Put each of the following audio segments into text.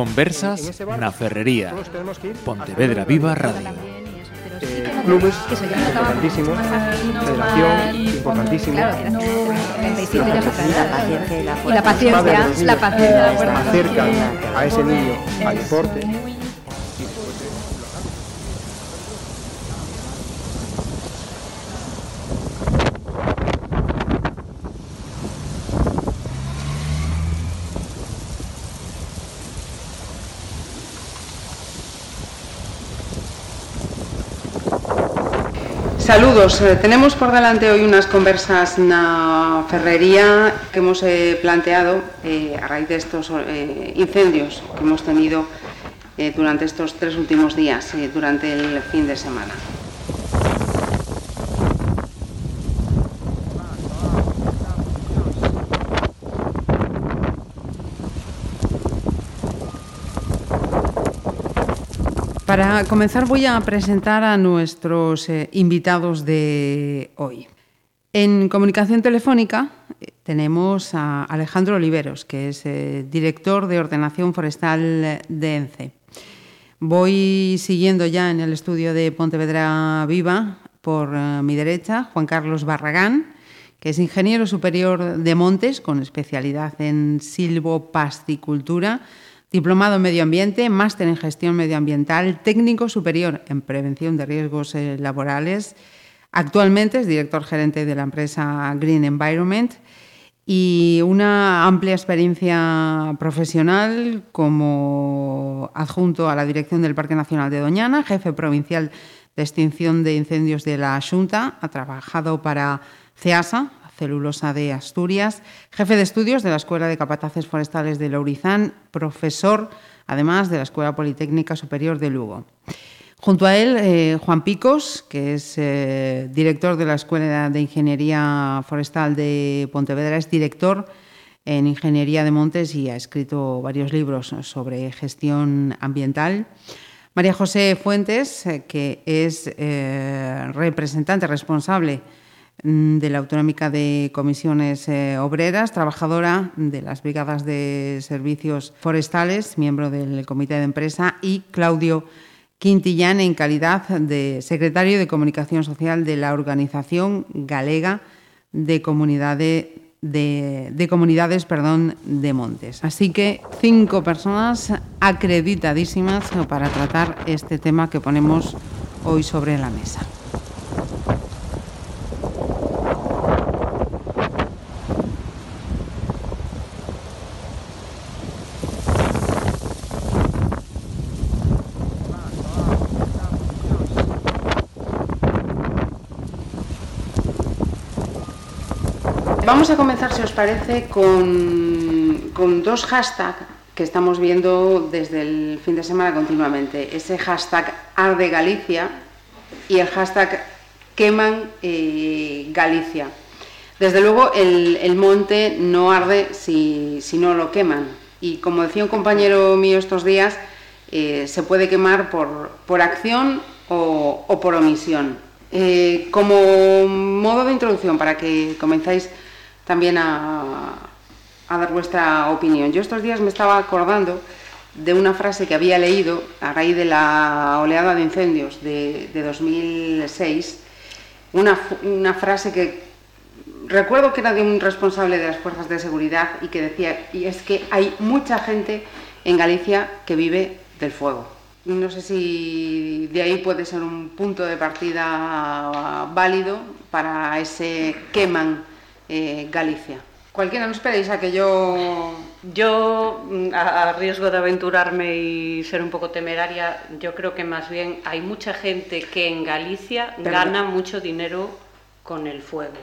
Conversas na Ferrería. Pontevedra Viva Radio. Eh, clubes importantísimos, federación importantísimo. Claro, era 35 ya La paciencia y la Y la paciencia, la paciencia. bueno, acercan a ese niño al deporte. Saludos, eh, tenemos por delante hoy unas conversas na ferrería que hemos eh, planteado eh, a raíz de estos incendios que hemos tenido durante estos tres últimos días, durante el fin de semana. Para comenzar voy a presentar a nuestros eh, invitados de hoy. En comunicación telefónica eh, tenemos a Alejandro Oliveros, que es eh, director de Ordenación Forestal de ENCE. Voy siguiendo ya en el estudio de Pontevedra Viva por mi derecha Juan Carlos Barragán, que es ingeniero superior de montes con especialidad en silvopasticultura, diplomado en medio ambiente, máster en gestión medioambiental, técnico superior en prevención de riesgos eh, laborales. Actualmente es director gerente de la empresa Green Environment y una amplia experiencia profesional como adjunto a la dirección del Parque Nacional de Doñana, jefe provincial de extinción de incendios de la Junta, ha trabajado para CEASA, Celulosa de Asturias, jefe de estudios de la Escuela de Capataces Forestales de Lourizán, profesor además de la Escuela Politécnica Superior de Lugo. Junto a él, eh, Juan Picos, que es eh, director de la Escuela de Ingeniería Forestal de Pontevedra, es director en Ingeniería de Montes y ha escrito varios libros sobre gestión ambiental. María José Fuentes, eh, que es representante responsable de la Autonómica de Comisiones eh, Obreras, trabajadora de las Brigadas de Servicios Forestales, miembro del Comité de Empresa, y Claudio Quintillán en calidad de secretario de Comunicación Social de la Organización Galega de Comunidades de, de comunidades perdón, de montes. Así que cinco personas acreditadísimas para tratar este tema que ponemos hoy sobre la mesa. Vamos a comenzar, si os parece, con, dos hashtags que estamos viendo desde el fin de semana continuamente. Ese hashtag Arde Galicia y el hashtag Queman eh, Galicia. Desde luego, el, monte no arde si, si, no lo queman. Y como decía un compañero mío estos días, eh, se puede quemar por, por acción o, o, por omisión. Eh, como modo de introducción, para que comenzáis también a, dar vuestra opinión. Yo estos días me estaba acordando de una frase que había leído a raíz de la oleada de incendios de, de 2006, una, una, frase que recuerdo que era de un responsable de las fuerzas de seguridad y que decía, y es que hay mucha gente en Galicia que vive del fuego. No sé si de ahí puede ser un punto de partida válido para ese queman eh, Galicia. Cualquiera, no esperéis a que yo... Yo, mm, a, riesgo de aventurarme y ser un poco temeraria, yo creo que más bien hay mucha gente que en Galicia Pero... gana mucho dinero con el fuego.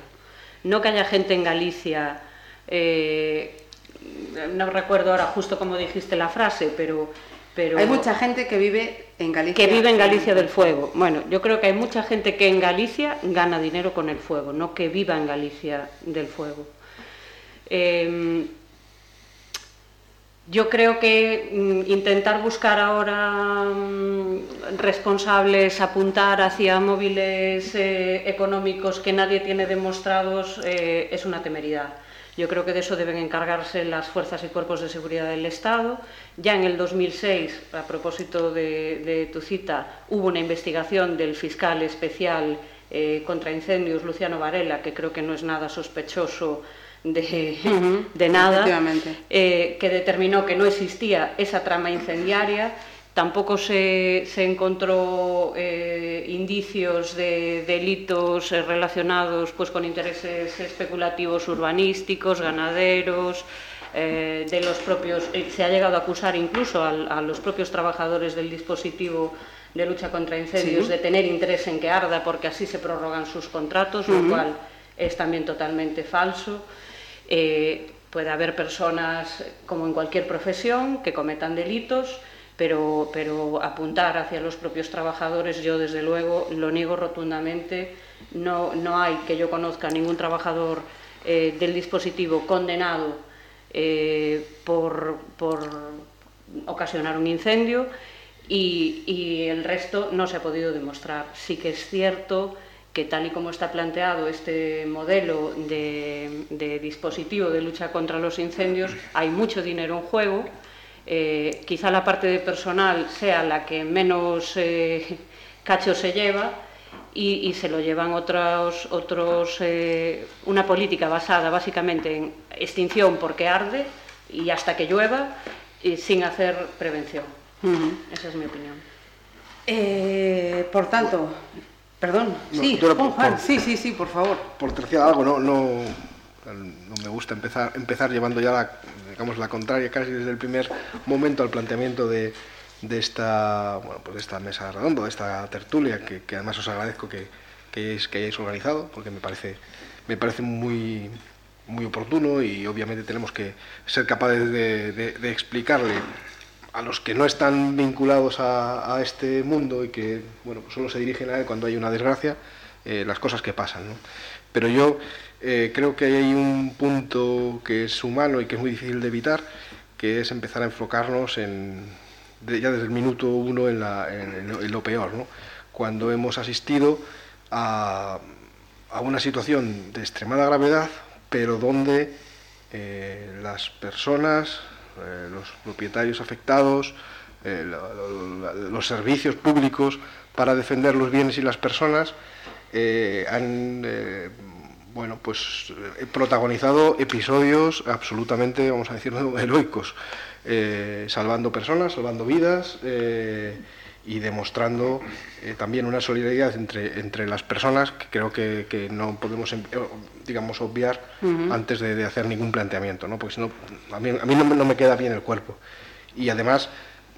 No que haya gente en Galicia, eh, no recuerdo ahora justo como dijiste la frase, pero, pero... Hay mucha gente que vive en Galicia. Que vive en Galicia del fuego. Bueno, yo creo que hay mucha gente que en Galicia gana dinero con el fuego, no que viva en Galicia del fuego. Eh, yo creo que mm, intentar buscar ahora mm, responsables, apuntar hacia móviles eh, económicos que nadie tiene demostrados eh, es una temeridad. Yo creo que de eso deben encargarse las fuerzas y cuerpos de seguridad del Estado. Ya en el 2006, a propósito de, de tu cita, hubo una investigación del fiscal especial eh, contra incendios, Luciano Varela, que creo que no es nada sospechoso de, uh -huh, de nada, eh, que determinó que no existía esa trama incendiaria. Tampoco se, se encontró eh, indicios de delitos eh, relacionados pues, con intereses especulativos urbanísticos, ganaderos, eh, de los propios. Se ha llegado a acusar incluso a, a los propios trabajadores del dispositivo de lucha contra incendios sí. de tener interés en que arda porque así se prorrogan sus contratos, uh -huh. lo cual es también totalmente falso. Eh, puede haber personas, como en cualquier profesión, que cometan delitos, pero, pero apuntar hacia los propios trabajadores, yo desde luego lo niego rotundamente. No, hay que yo conozca ningún trabajador eh, del dispositivo condenado eh, por, ocasionar un incendio y, el resto no se ha podido demostrar. Sí que es cierto que tal y como está planteado este modelo de, de, dispositivo de lucha contra los incendios, hay mucho dinero en juego. Eh, quizá la parte de personal sea la que menos eh, cacho se lleva y, y, se lo llevan otros, otros eh, una política basada básicamente en extinción porque arde y hasta que llueva y sin hacer prevención. Uh -huh. Esa es mi opinión. Eh, por tanto, Perdón, no, sí, Juan, por, sí, sí, sí, por favor. Por terciar algo, no, no, no me gusta empezar, empezar llevando ya la, digamos, la contraria casi desde el primer momento al planteamiento de, de esta, bueno, pues de esta mesa redonda, de esta tertulia, que, además os agradezco que, que, hayáis, que hayáis organizado, porque me parece, me parece muy, muy oportuno y obviamente tenemos que ser capaces de, explicarle a los que no están vinculados a, este mundo y que bueno, pues solo se dirigen a él cuando hay una desgracia, eh, las cosas que pasan. Pero yo eh, creo que hay un punto que es humano y que es muy difícil de evitar, que es empezar a enfocarnos en, ya desde el minuto uno en, lo peor, cuando hemos asistido a, una situación de extremada gravedad, pero donde eh, las personas, eh, los propietarios afectados, lo, lo, los servicios públicos para defender los bienes y las personas han bueno, pues, eh, protagonizado episodios absolutamente, vamos a decirlo, heroicos, eh, salvando personas, salvando vidas y demostrando también una solidaridad entre, entre las personas que creo que, que no podemos digamos, obviar uh -huh. antes de, de, hacer ningún planteamiento, ¿no? porque si no, a mí, a mí no, no, me queda bien el cuerpo. Y además,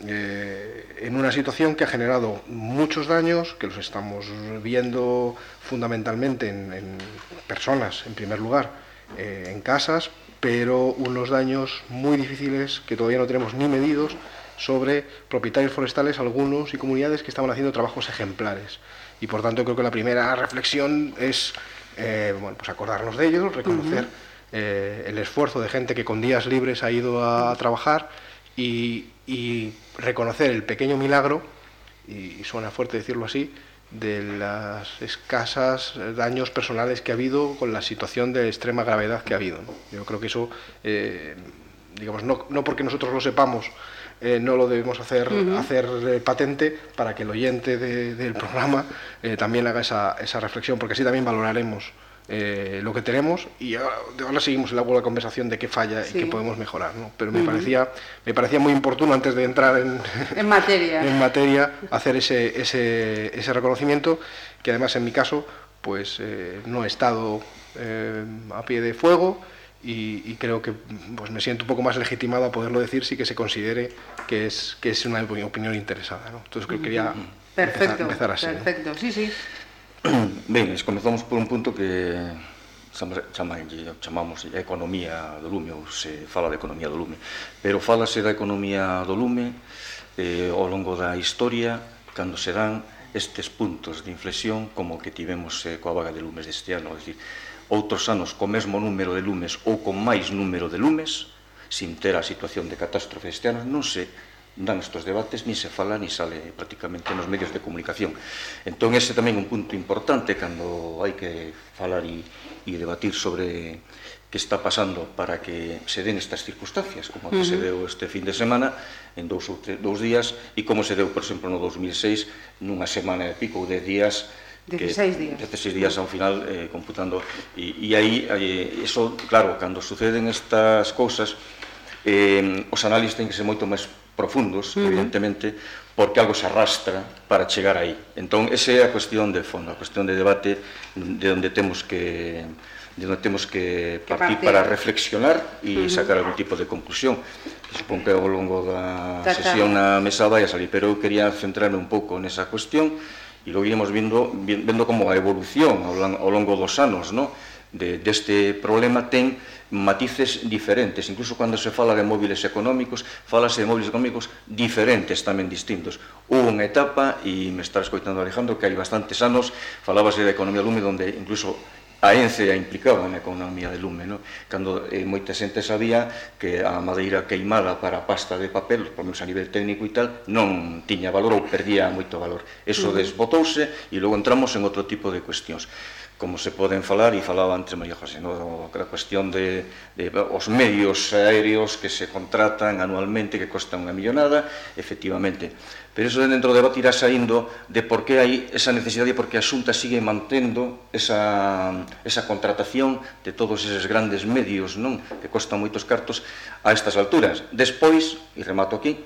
eh, en una situación que ha generado muchos daños, que los estamos viendo fundamentalmente en, en personas, en primer lugar, eh, en casas, pero unos daños muy difíciles que todavía no tenemos ni medidos sobre propietarios forestales, algunos y comunidades que estaban haciendo trabajos ejemplares. Y por tanto creo que la primera reflexión es eh, bueno, pues acordarnos de ellos, reconocer uh -huh. eh, el esfuerzo de gente que con días libres ha ido a, trabajar y, y, reconocer el pequeño milagro, y, suena fuerte decirlo así, de las escasas daños personales que ha habido con la situación de extrema gravedad que ha habido. ¿no? Yo creo que eso, eh, digamos, no, no porque nosotros lo sepamos, eh, no lo debemos hacer, uh -huh. hacer eh, patente para que el oyente de, del programa también haga esa, esa reflexión, porque así también valoraremos eh, lo que tenemos y ahora, ahora seguimos luego la conversación de qué falla sí. y qué podemos mejorar. ¿no? Pero me, uh -huh. parecía, me parecía muy oportuno antes de entrar en, en, materia. en materia hacer ese, ese, ese reconocimiento que además en mi caso pues eh, no he estado eh, a pie de fuego y, y, creo que pues me siento un poco más legitimado a poderlo decir si que se considere que es, que es una opinión interesada. ¿no? Entonces creo que quería Perfecto, empezar, empezar así. Perfecto, ¿no? sí, sí. Ben, comezamos por un punto que chamamos chamamos economía do lume, ou se fala de economía do lume, pero falase da economía do lume eh, ao longo da historia, cando se dan estes puntos de inflexión como que tivemos eh, coa vaga de lumes deste ano, é dicir, outros anos co mesmo número de lumes ou con máis número de lumes, sin ter a situación de catástrofe este ano, non se dan estos debates, ni se fala, ni sale prácticamente nos medios de comunicación. Entón, ese tamén un punto importante cando hai que falar e, e debatir sobre que está pasando para que se den estas circunstancias, como que uh -huh. se deu este fin de semana, en dous, ou tre, dous días, e como se deu, por exemplo, no 2006, nunha semana e pico de días, 16 días. 16 días ao final eh, computando e, e aí eh, eso, claro, cando suceden estas cousas eh, os análisis ten que ser moito máis profundos, uh -huh. evidentemente, porque algo se arrastra para chegar aí. Entón, esa é a cuestión de fondo, a cuestión de debate de onde temos que de onde temos que partir, que partir. para reflexionar e uh -huh. sacar algún tipo de conclusión. Supongo que ao longo da sesión na mesa vai a salir, pero eu quería centrarme un pouco nesa cuestión e logo iremos vendo, vendo como a evolución ao longo dos anos no? de, deste problema ten matices diferentes. Incluso cando se fala de móviles económicos, falase de móviles económicos diferentes tamén distintos. Hubo unha etapa, e me está escoitando Alejandro, que hai bastantes anos falábase de economía lume, donde incluso a ENCE a implicaba na economía de lume, no? cando eh, moita xente sabía que a madeira queimada para a pasta de papel, por menos a nivel técnico e tal, non tiña valor ou perdía moito valor. Eso desbotouse e logo entramos en outro tipo de cuestións como se poden falar e falaba antes María José, no, a cuestión de, de os medios aéreos que se contratan anualmente que costan unha millonada, efectivamente. Pero eso dentro do debate irá saindo de por que hai esa necesidade e por que a Xunta sigue mantendo esa, esa contratación de todos eses grandes medios non que costan moitos cartos a estas alturas. Despois, e remato aquí,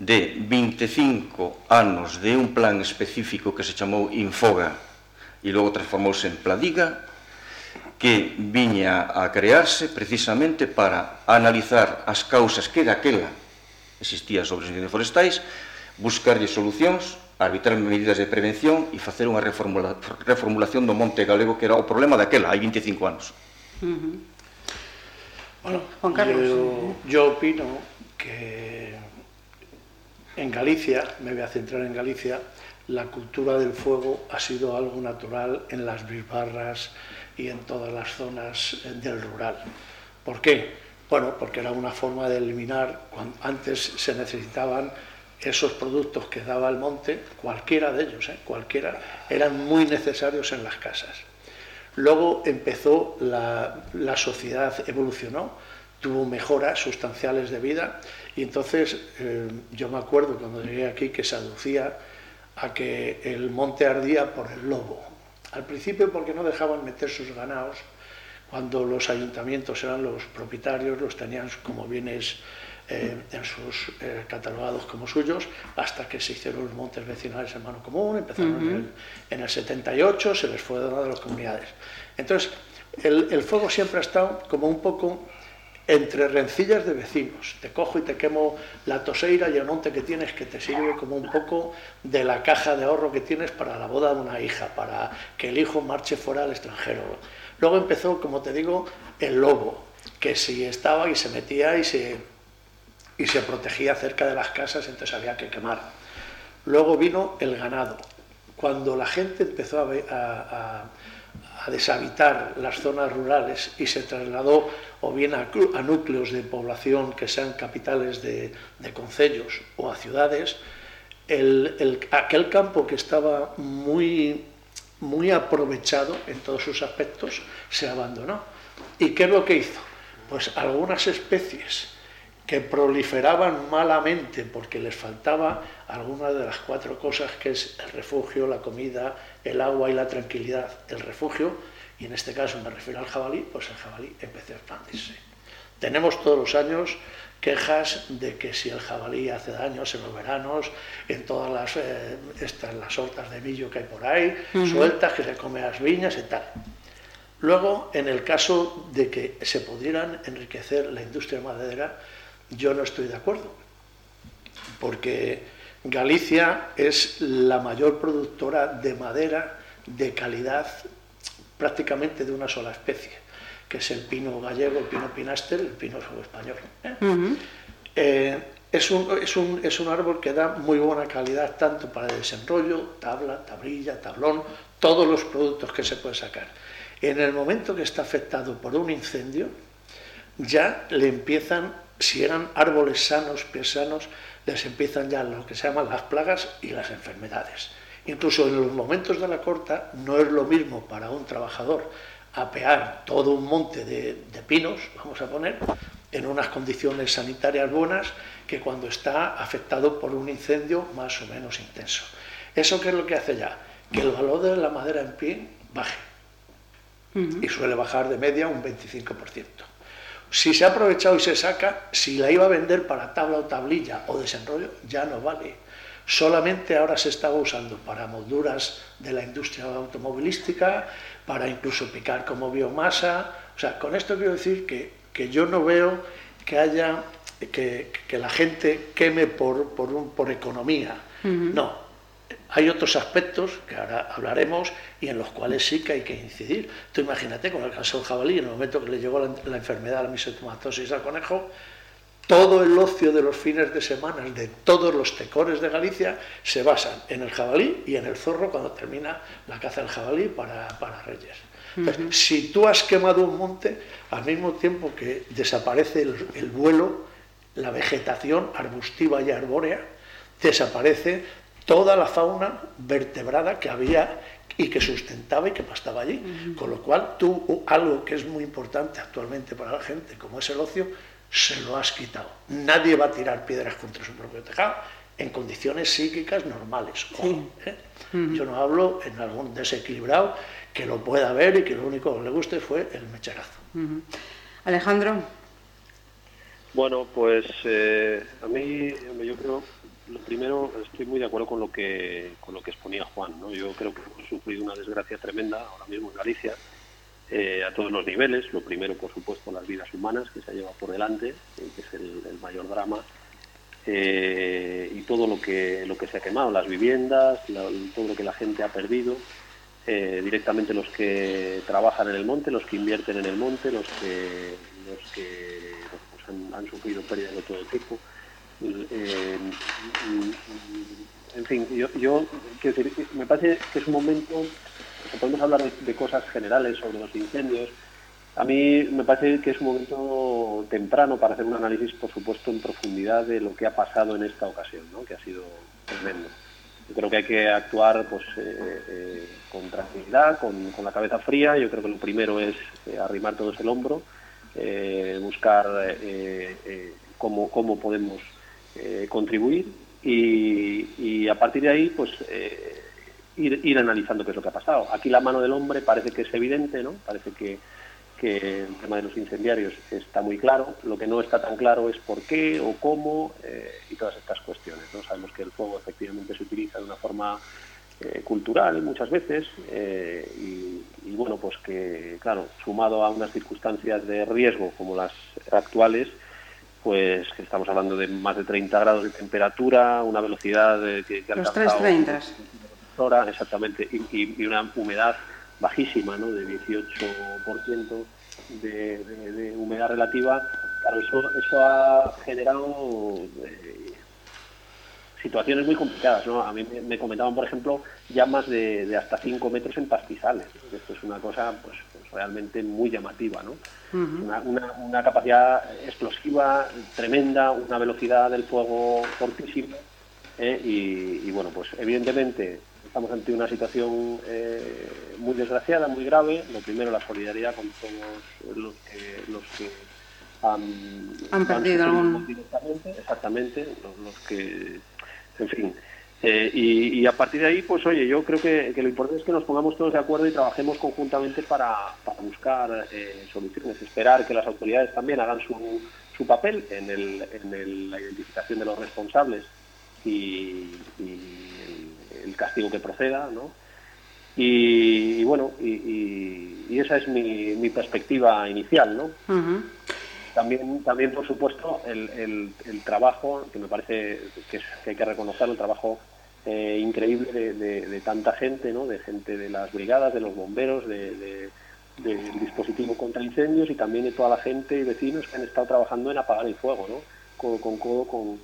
de 25 anos de un plan específico que se chamou Infoga, e logo transformouse en Pladiga, que viña a crearse precisamente para analizar as causas que daquela existía sobre os incendios forestais, buscarlle solucións, arbitrar medidas de prevención e facer unha reformula, reformulación do monte galego que era o problema daquela, hai 25 anos. Uh -huh. Bueno, Juan Carlos. Yo, yo opino que en Galicia, me voy a centrar en Galicia, la cultura del fuego ha sido algo natural en las bisbarras y en todas las zonas eh, del rural. ¿Por qué? Bueno, porque era una forma de eliminar, cuando antes se necesitaban esos productos que daba el monte, cualquiera de ellos, ¿eh? cualquiera, eran muy necesarios en las casas. Luego empezó, la, la sociedad evolucionó, tuvo mejoras sustanciales de vida y entonces eh, yo me acuerdo cuando llegué aquí que se aducía a que el monte ardía por el lobo. Al principio porque no dejaban meter sus ganados, cuando los ayuntamientos eran los propietarios, los tenían como bienes eh, en sus eh, catalogados como suyos, hasta que se hicieron los montes vecinales en mano común, empezaron en, el, en, el, 78, se les fue dando a las comunidades. Entonces, el, el fuego siempre ha estado como un poco entre rencillas de vecinos. Te cojo y te quemo la toseira y el monte que tienes que te sirve como un poco de la caja de ahorro que tienes para la boda de una hija, para que el hijo marche fuera al extranjero. Luego empezó, como te digo, el lobo, que si estaba y se metía y se, y se protegía cerca de las casas, entonces había que quemar. Luego vino el ganado. Cuando la gente empezó a, deshabitar las zonas rurales y se trasladó o bien a, a núcleos de población que sean capitales de, de concellos o a ciudades, el, el, aquel campo que estaba muy, muy aprovechado en todos sus aspectos se abandonó. ¿Y qué es lo que hizo? Pues algunas especies que proliferaban malamente porque les faltaba alguna de las cuatro cosas que es el refugio, la comida, el agua y la tranquilidad. El refugio, y en este caso me refiero al jabalí, pues el jabalí empezó a expandirse. Tenemos todos los años quejas de que si el jabalí hace daños en los veranos, en todas las, eh, estas, las hortas de millo que hay por ahí, sueltas, que se come las viñas y tal. Luego, en el caso de que se pudieran enriquecer la industria maderera, yo no estoy de acuerdo, porque Galicia es la mayor productora de madera de calidad prácticamente de una sola especie, que es el pino gallego, el pino pinaster, el pino español. ¿eh? Eh, es, un, es, un, es un árbol que da muy buena calidad tanto para el desenrollo, tabla, tablilla, tablón, todos los productos que se puede sacar. En el momento que está afectado por un incendio, ya le empiezan si eran árboles sanos, pies sanos, les empiezan ya lo que se llaman las plagas y las enfermedades. Incluso en los momentos de la corta no es lo mismo para un trabajador apear todo un monte de, pinos, vamos a poner, en unas condiciones sanitarias buenas que cuando está afectado por un incendio más o menos intenso. ¿Eso qué es lo que hace ya? Que el valor de la madera en pie baje. Y suele bajar de media un 25%. Si se ha aprovechado y se saca, si la iba a vender para tabla o tablilla o desenrollo, ya no vale. Solamente ahora se estaba usando para molduras de la industria automovilística, para incluso picar como biomasa. O sea, con esto quiero decir que, que yo no veo que haya que, que la gente queme por, por, un, por economía. No, hay otros aspectos que ahora hablaremos y en los cuales sí que hay que incidir. Tú imagínate con el caso del jabalí, en el momento que le llegó la, enfermedad, la misotomatosis al conejo, todo el ocio de los fines de semana de todos los tecores de Galicia se basan en el jabalí y en el zorro cuando termina la caza del jabalí para, Reyes. si tú has quemado un monte, al mismo tiempo que desaparece el vuelo, la vegetación arbustiva y arbórea, desaparece toda la fauna vertebrada que había y que sustentaba y que pastaba allí. Con lo cual tú algo que es muy importante actualmente para la gente, como es el ocio, se lo has quitado. Nadie va a tirar piedras contra su propio tejado en condiciones psíquicas normales. ¿eh? Yo no hablo en algún desequilibrado que lo pueda ver y que lo único que le guste fue el mecherazo. Alejandro. Bueno, pues eh, a mí yo creo lo primero, estoy muy de acuerdo con lo que con lo que exponía Juan. ¿no? Yo creo que hemos sufrido una desgracia tremenda ahora mismo en Galicia, eh, a todos los niveles. Lo primero, por supuesto, las vidas humanas que se ha llevado por delante, eh, que es el, mayor drama. Eh, y todo lo que lo que se ha quemado, las viviendas, todo lo que la gente ha perdido, directamente los que trabajan en el monte, los que invierten en el monte, los que los que pues han, han, sufrido pérdidas de todo tipo. Eh, en fin, yo, yo me parece que es un momento, podemos hablar de, cosas generales sobre los incendios, a mí me parece que es un momento temprano para hacer un análisis, por supuesto, en profundidad de lo que ha pasado en esta ocasión, ¿no? que ha sido tremendo. Yo creo que hay que actuar pues, eh, eh, con tranquilidad, con, la cabeza fría. Yo creo que lo primero es arrimar todos el hombro, buscar cómo, cómo podemos eh, contribuir y, a partir de ahí pues eh, ir, analizando qué es lo que ha pasado. Aquí la mano del hombre parece que es evidente, ¿no? Parece que, el tema de los incendiarios está muy claro. Lo que no está tan claro es por qué o cómo eh, y todas estas cuestiones. ¿no? Sabemos que el fuego efectivamente se utiliza de una forma cultural muchas veces y, y, bueno, pues que claro, sumado a unas circunstancias de riesgo como las actuales, pues que estamos hablando de más de 30 grados de temperatura, una velocidad de, que, que Los 330. Hora, exactamente, y, una humedad bajísima, ¿no? de 18% de, humedad relativa. Claro, eso, ha generado eh, situaciones muy complicadas. ¿no? A mí me, comentaban, por ejemplo, llamas de, de hasta 5 metros en pastizales. Esto es una cosa pues realmente muy llamativa. ¿no? una, capacidad explosiva tremenda, una velocidad del fuego fortísima. ¿eh? Y, bueno, pues evidentemente estamos ante una situación eh, muy desgraciada, muy grave. Lo primero, la solidaridad con todos los que, los que han, perdido algún... Directamente, exactamente, los que, en fin, eh, y, a partir de ahí, pues oye, yo creo que, lo importante es que nos pongamos todos de acuerdo y trabajemos conjuntamente para, buscar eh, soluciones, esperar que las autoridades también hagan su, su papel en, el, la identificación de los responsables y, el, castigo que proceda, ¿no? Y, bueno, y, esa es mi, perspectiva inicial, ¿no? También, también, por supuesto, el, el, trabajo, que me parece que, que hay que reconocer, el trabajo eh, increíble de, tanta gente, ¿no? de gente de las brigadas, de los bomberos, de, del dispositivo contra incendios y también de toda la gente y vecinos que han estado trabajando en apagar el fuego, ¿no? codo con codo con,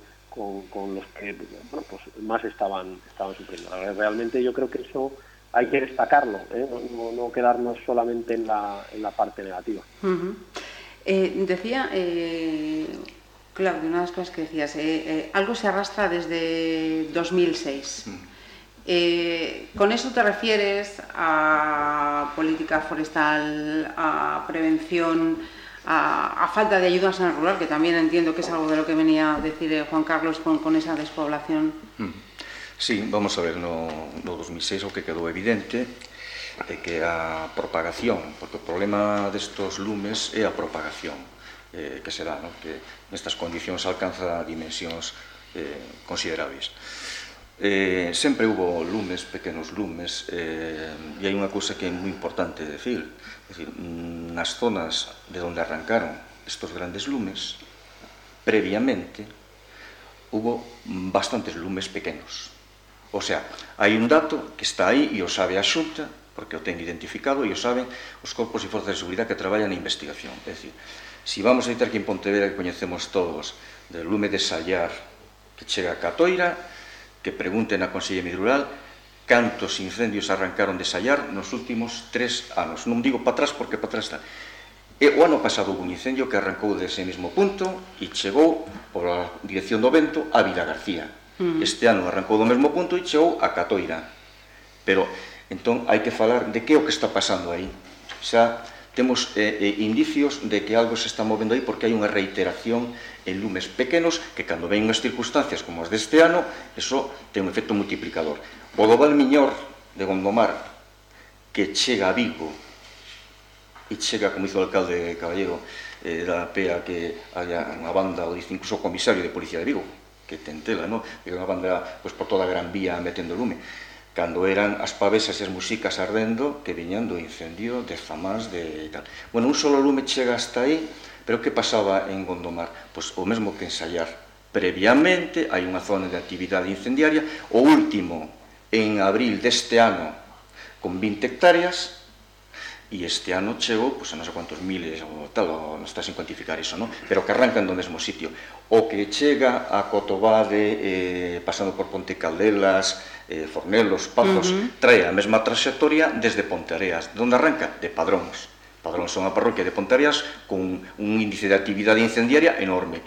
con, los que bueno, pues más estaban, estaban sufriendo. Realmente yo creo que eso hay que destacarlo, ¿eh? no, quedarnos solamente en la, en la parte negativa. Eh, decía Claudio, una de las cosas que decías, eh, eh, algo se arrastra desde 2006. Mm. Eh, ¿Con eso te refieres a política forestal, a prevención, a, falta de ayudas en el rural, que también entiendo que es algo de lo que venía a decir eh, Juan Carlos con, con esa despoblación? Mm. Sí, vamos a ver, no, no 2006 o que quedou evidente é que a propagación, porque o problema destos lumes é a propagación eh, que se dá, no? que nestas condicións alcanza dimensións eh, consideráveis. Eh, sempre hubo lumes, pequenos lumes, eh, e hai unha cousa que é moi importante decir, é dicir, mm, nas zonas de onde arrancaron estos grandes lumes, previamente hubo bastantes lumes pequenos. O sea, hai un dato que está aí e o sabe a xunta, porque o ten identificado e o saben os corpos e forzas de seguridade que traballan na investigación. É dicir, se si vamos a ter que en Pontevedra que coñecemos todos del lume de Sallar que chega a Catoira, que pregunten a Consella Midrural cantos incendios arrancaron de Sallar nos últimos tres anos. Non digo para atrás porque para atrás está. E o ano pasado un incendio que arrancou dese mesmo punto e chegou por a dirección do vento a Vila García. Mm. Este ano arrancou do mesmo punto e chegou a Catoira. Pero Entón, hai que falar de que é o que está pasando aí. Xa temos eh, eh, indicios de que algo se está movendo aí porque hai unha reiteración en lumes pequenos que cando ven unhas circunstancias como as deste ano, eso ten un efecto multiplicador. O do Valmiñor de Gondomar que chega a Vigo e chega, como hizo o alcalde Caballero eh, da PEA que haya unha banda, ou dice incluso o comisario de Policía de Vigo, que tentela, ¿no? que unha banda pues, por toda a Gran Vía metendo lume cando eran as pavesas e as musicas ardendo que viñan do incendio de Zamás de... tal. Bueno, un solo lume chega hasta aí, pero que pasaba en Gondomar? Pois o mesmo que ensayar previamente, hai unha zona de actividade incendiaria, o último en abril deste ano con 20 hectáreas, e este ano chegou, pois, a non sei quantos miles ou tal, ou non está sin cuantificar iso, non? Pero que arrancan do mesmo sitio. O que chega a Cotobade, eh, pasando por Ponte Caldelas, eh, Fornelos, Pazos, uh -huh. trae a mesma traxectoria desde Ponteareas. De onde arranca? De Padróns. Padróns son a parroquia de Ponteareas con un índice de actividade incendiaria enorme.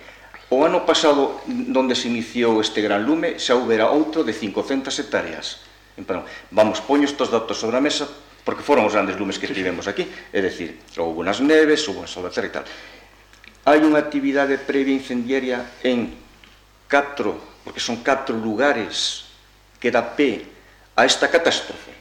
O ano pasado, onde se iniciou este gran lume, xa houbera outro de 500 hectáreas. En plan, vamos, poño estos datos sobre a mesa, porque foron os grandes lumes que tivemos aquí. É dicir, houve unas neves, houve un solveter e tal. Hai unha actividade previa incendiaria en catro, porque son catro lugares que dá pé a esta catástrofe,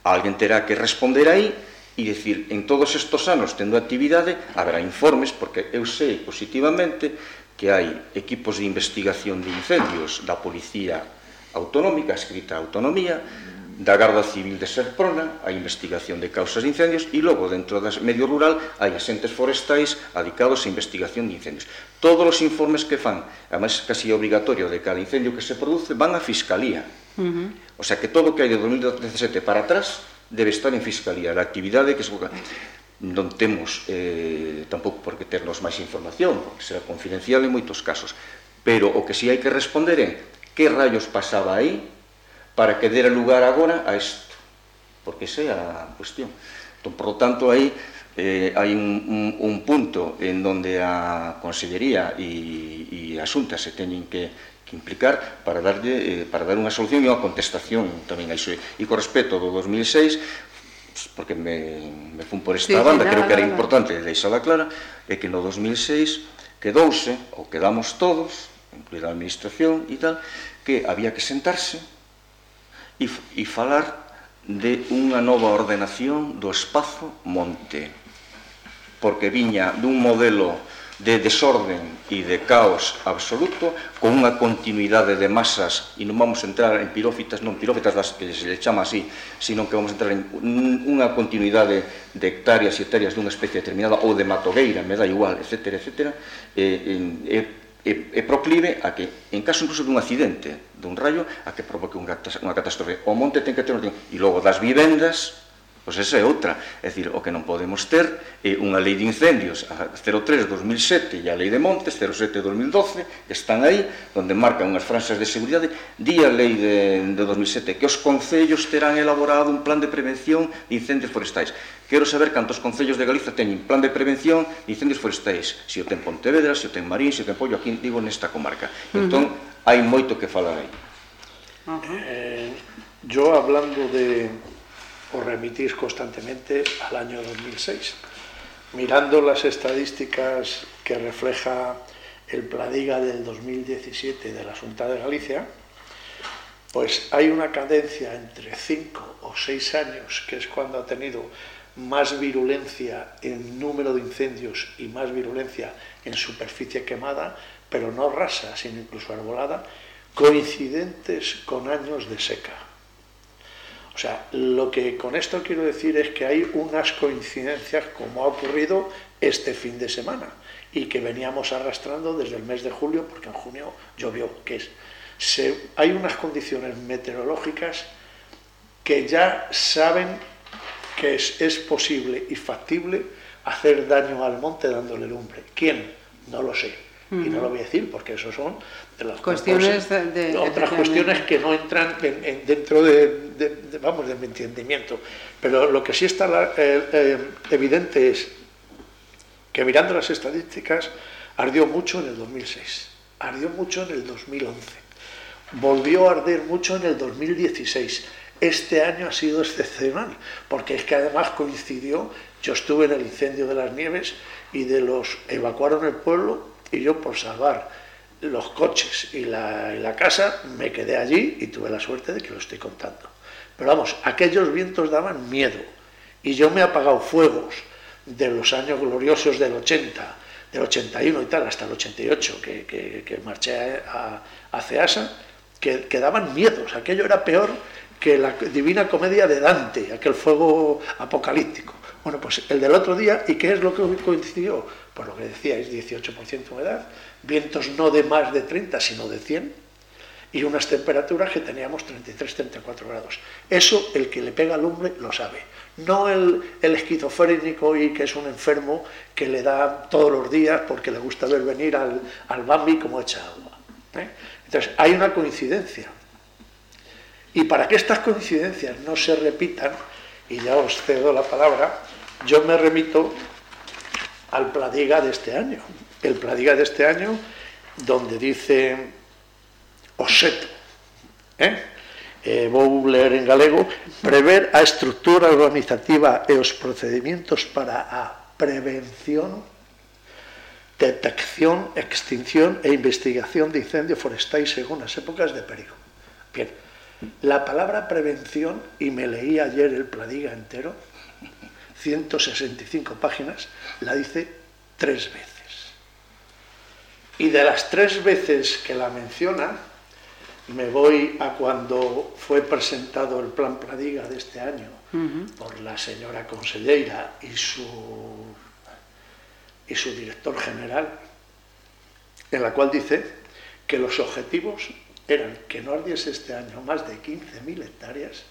alguén terá que responder aí e dicir, en todos estes anos tendo actividade, haberá informes, porque eu sei positivamente que hai equipos de investigación de incendios da Policía Autonómica, escrita Autonomía, da Garda Civil de Serprona, a investigación de causas de incendios, e logo dentro do medio rural hai asentes forestais adicados a investigación de incendios. Todos os informes que fan, además casi obligatorio de cada incendio que se produce, van a Fiscalía. Uh -huh. O sea que todo o que hai de 2017 para atrás debe estar en Fiscalía, a actividade que se... Non temos, eh, tampouco porque ternos máis información, porque será confidencial en moitos casos, pero o que si sí hai que responder é que rayos pasaba aí para que dera lugar agora a isto, porque esa é a cuestión. Entón, por lo tanto, aí eh, hai un, un, un punto en donde a Consellería e, e a Xunta se teñen que, que implicar para darlle eh, para dar unha solución e unha contestación tamén a iso. E co respecto do 2006, porque me, me fun por esta sí, banda, sí, nada, creo que era nada. importante deixala clara, é que no 2006 quedouse, ou quedamos todos, incluída a administración e tal, que había que sentarse e, e falar de unha nova ordenación do espazo monte, porque viña dun modelo de desorden e de caos absoluto con unha continuidade de masas e non vamos entrar en pirófitas, non pirófitas das que se le chama así, sino que vamos entrar en unha continuidade de hectáreas e hectáreas dunha especie determinada ou de matogueira, me dá igual, etc, etc, e, e, e é, é proclive a que, en caso incluso dun accidente, dun rayo, a que provoque unha, unha catástrofe. O monte ten que ter un... E logo das vivendas, pois esa é outra. É dicir, o que non podemos ter é unha lei de incendios, a 03-2007 e a lei de montes, 07-2012, que están aí, onde marcan unhas franxas de seguridade, di a lei de, de 2007 que os concellos terán elaborado un plan de prevención de incendios forestais. Quero saber cantos concellos de Galiza teñen plan de prevención de incendios forestais, se o ten Pontevedra, se o ten Marín, se o ten Pollo, aquí digo nesta comarca. Entón, uh -huh. hai moito que falar aí. Uh -huh. eh, yo hablando de, os remitís constantemente al año 2006. Mirando las estadísticas que refleja el Pladiga del 2017 de la Junta de Galicia, pues hay una cadencia entre 5 o 6 años, que es cuando ha tenido más virulencia en número de incendios y más virulencia en superficie quemada, pero no rasa, sino incluso arbolada, coincidentes con años de seca. O sea, lo que con esto quiero decir es que hay unas coincidencias como ha ocurrido este fin de semana y que veníamos arrastrando desde el mes de julio, porque en junio llovió, que es, hay unas condiciones meteorológicas que ya saben que es, es posible y factible hacer daño al monte dándole lumbre. ¿Quién? No lo sé. Uh -huh. Y no lo voy a decir porque eso son de las cuestiones de, de, otras cuestiones que no entran en, en, dentro de, de, vamos de mi entendimiento pero lo que sí está eh, eh, evidente es que mirando las estadísticas ardió mucho en el 2006 ardió mucho en el 2011 volvió a arder mucho en el 2016 este año ha sido excepcional porque es que además coincidió yo estuve en el incendio de las nieves y de los evacuaron el pueblo y yo por salvar los coches y la, y la, casa, me quedé allí y tuve la suerte de que lo estoy contando. Pero vamos, aquellos vientos daban miedo y yo me he apagado fuegos de los años gloriosos del 80, del 81 y tal, hasta el 88, que, que, que marché a, a Ceasa, que, que daban miedos. Aquello era peor que la divina comedia de Dante, aquel fuego apocalíptico. Bueno, pues el del otro día, ¿y qué es lo que coincidió? Pues lo que decíais, 18% de humedad, vientos no de más de 30, sino de 100, y unas temperaturas que teníamos 33-34 grados. Eso el que le pega lumbre lo sabe. No el, el esquizofrénico y que es un enfermo que le da todos los días porque le gusta ver venir al, al Bambi como echa agua. ¿eh? Entonces, hay una coincidencia. Y para que estas coincidencias no se repitan, y ya os cedo la palabra, yo me remito al Pladiga de este año. El Pladiga de este año, donde dice Oseto, ¿eh? eh, vou ler en galego, prever a estrutura organizativa e os procedimentos para a prevención, detección, extinción e investigación de incendios forestais según as épocas de perigo. Bien, la palabra prevención, y me leí ayer el Pladiga entero, 165 páginas, la dice tres veces. Y de las tres veces que la menciona, me voy a cuando fue presentado el plan Pradiga de este año uh -huh. por la señora consellera y su, y su director general, en la cual dice que los objetivos eran que no ardiese este año más de 15.000 hectáreas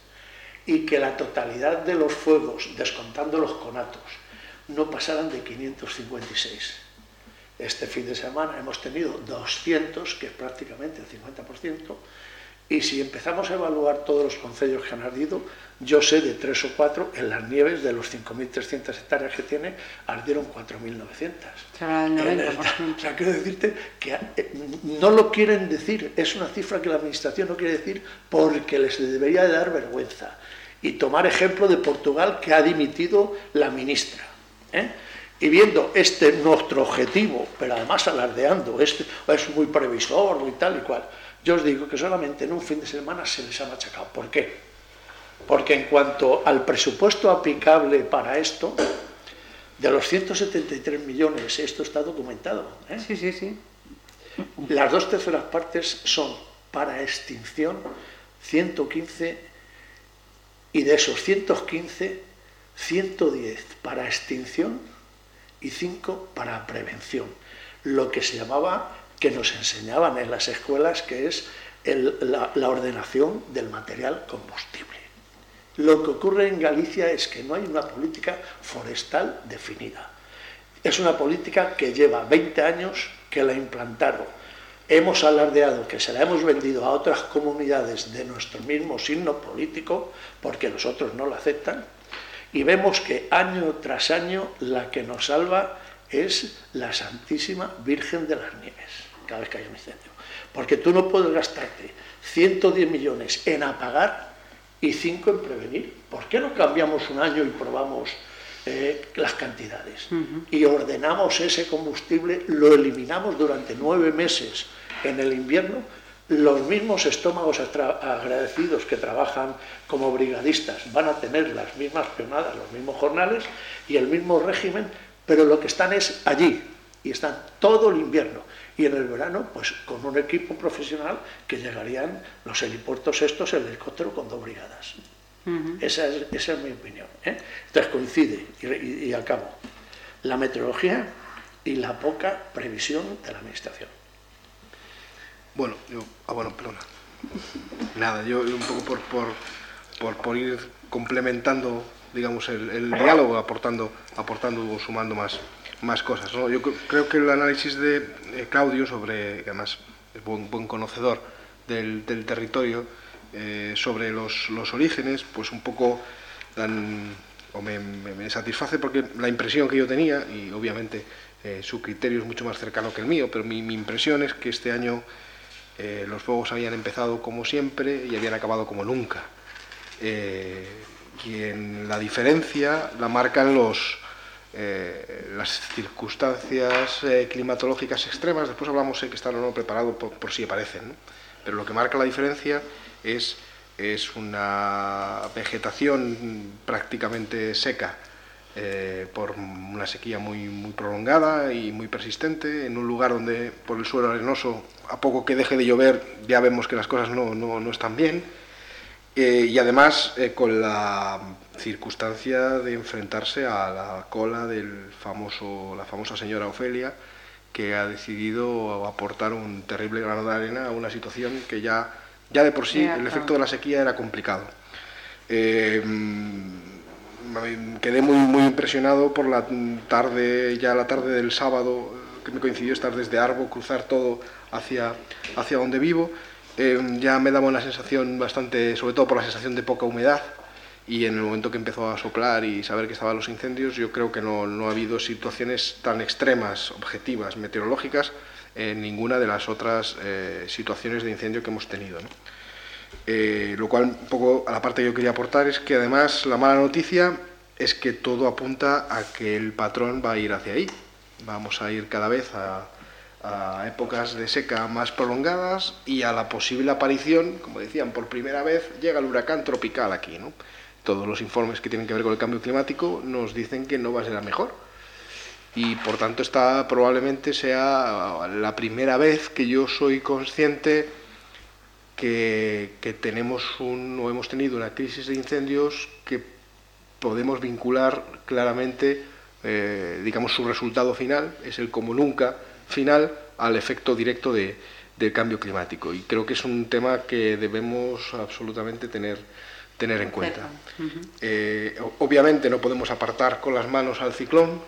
y que la totalidad de los fuegos, descontando los conatos, no pasaran de 556. Este fin de semana hemos tenido 200, que es prácticamente el 50%, y si empezamos a evaluar todos los concellos que han ardido, yo sé de tres o cuatro, en las nieves de los 5.300 hectáreas que tiene, ardieron 4.900. O sea, quiero decirte que eh, no lo quieren decir, es una cifra que la Administración no quiere decir porque les debería de dar vergüenza. Y tomar ejemplo de Portugal, que ha dimitido la ministra. ¿eh? Y viendo este nuestro objetivo, pero además alardeando, este es muy previsor y tal y cual, yo os digo que solamente en un fin de semana se les ha machacado. ¿Por qué? Porque en cuanto al presupuesto aplicable para esto, de los 173 millones, esto está documentado. ¿eh? Sí, sí, sí. Las dos terceras partes son para extinción 115 y de esos 115, 110 para extinción y 5 para prevención. Lo que se llamaba, que nos enseñaban en las escuelas, que es la, la ordenación del material combustible Lo que ocurre en Galicia es que no hay una política forestal definida. Es una política que lleva 20 años que la implantaron. Hemos alardeado que se la hemos vendido a otras comunidades de nuestro mismo signo político porque los otros no la aceptan y vemos que año tras año la que nos salva es la Santísima Virgen de las Nieves, cada vez que hay un incendio. Porque tú no puedes gastarte 110 millones en apagar y 5 en prevenir. ¿Por qué no cambiamos un año y probamos eh, las cantidades? Y ordenamos ese combustible, lo eliminamos durante nueve meses en el invierno los mismos estómagos agradecidos que trabajan como brigadistas van a tener las mismas peonadas, los mismos jornales y el mismo régimen, pero lo que están es allí y están todo el invierno. Y en el verano, pues con un equipo profesional que llegarían los helipuertos estos, el helicóptero con dos brigadas. esa, es, mi opinión. ¿eh? Entonces coincide, y, y acabo, la meteorología y la poca previsión de la administración. Bueno, yo, ah, bueno, perdona. Nada, yo un poco por, por, por, por ir complementando, digamos, el, el, diálogo, aportando, aportando o sumando más, más cosas. ¿no? Yo creo que el análisis de eh, Claudio sobre, que además es buen, buen conocedor del, territorio, eh, sobre los, los, orígenes, pues un poco dan, o me, me, satisface porque la impresión que yo tenía, y obviamente eh, su criterio es mucho más cercano que el mío, pero mi, impresión es que este año los fuegos habían empezado como siempre y habían acabado como nunca. Y en la diferencia la marcan los, eh, las circunstancias eh, climatológicas extremas. Después hablamos de que están o no preparados por, por, si aparecen. Pero lo que marca la diferencia es, es una vegetación prácticamente seca eh, por una sequía muy, muy prolongada y muy persistente, en un lugar donde por el suelo arenoso, a poco que deje de llover, ya vemos que las cosas no, no, no están bien, eh, y además eh, con la circunstancia de enfrentarse a la cola del famoso, la famosa señora Ofelia, que ha decidido aportar un terrible grano de arena a una situación que ya, ya de por sí el efecto de la sequía era complicado. Eh, quedé muy, muy impresionado por la tarde, ya la tarde del sábado, que me coincidió estar desde Arbo, cruzar todo hacia, hacia donde vivo. Eh, ya me daba una sensación bastante, sobre todo por la sensación de poca humedad, y en el momento que empezó a soplar y saber que estaban los incendios, yo creo que no, no ha habido situaciones tan extremas, objetivas, meteorológicas, en ninguna de las otras eh, situaciones de incendio que hemos tenido. ¿no? Eh, lo cual, un poco a la parte que yo quería aportar es que además la mala noticia es que todo apunta a que el patrón va a ir hacia ahí. Vamos a ir cada vez a, a épocas de seca más prolongadas y a la posible aparición, como decían, por primera vez llega el huracán tropical aquí. ¿no? Todos los informes que tienen que ver con el cambio climático nos dicen que no va a ser la mejor. Y por tanto, esta probablemente sea la primera vez que yo soy consciente que, que, tenemos un, o hemos tenido una crisis de incendios que podemos vincular claramente, eh, digamos, su resultado final, es el como nunca final, al efecto directo de, del cambio climático. Y creo que es un tema que debemos absolutamente tener, tener en cuenta. Uh -huh. eh, obviamente no podemos apartar con las manos al ciclón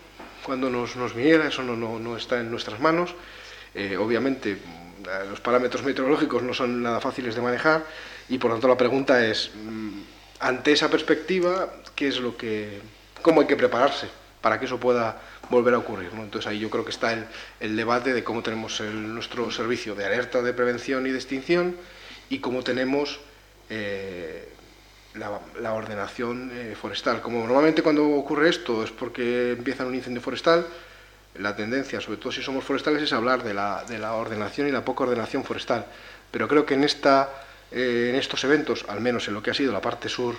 cuando nos, nos viniera, eso no, no, no está en nuestras manos. Eh, obviamente los parámetros meteorológicos no son nada fáciles de manejar y por tanto la pregunta es, mm, ante esa perspectiva, ¿qué es lo que, ¿cómo hay que prepararse para que eso pueda volver a ocurrir? ¿no? Entonces ahí yo creo que está el, el debate de cómo tenemos el, nuestro servicio de alerta de prevención y de extinción y cómo tenemos eh, la, ordenación eh, forestal. Como normalmente cuando ocurre esto es porque empieza un incendio forestal, la tendencia, sobre todo si somos forestales, es hablar de la, de la ordenación y la poca ordenación forestal. Pero creo que en, esta, eh, en estos eventos, al menos en lo que ha sido la parte sur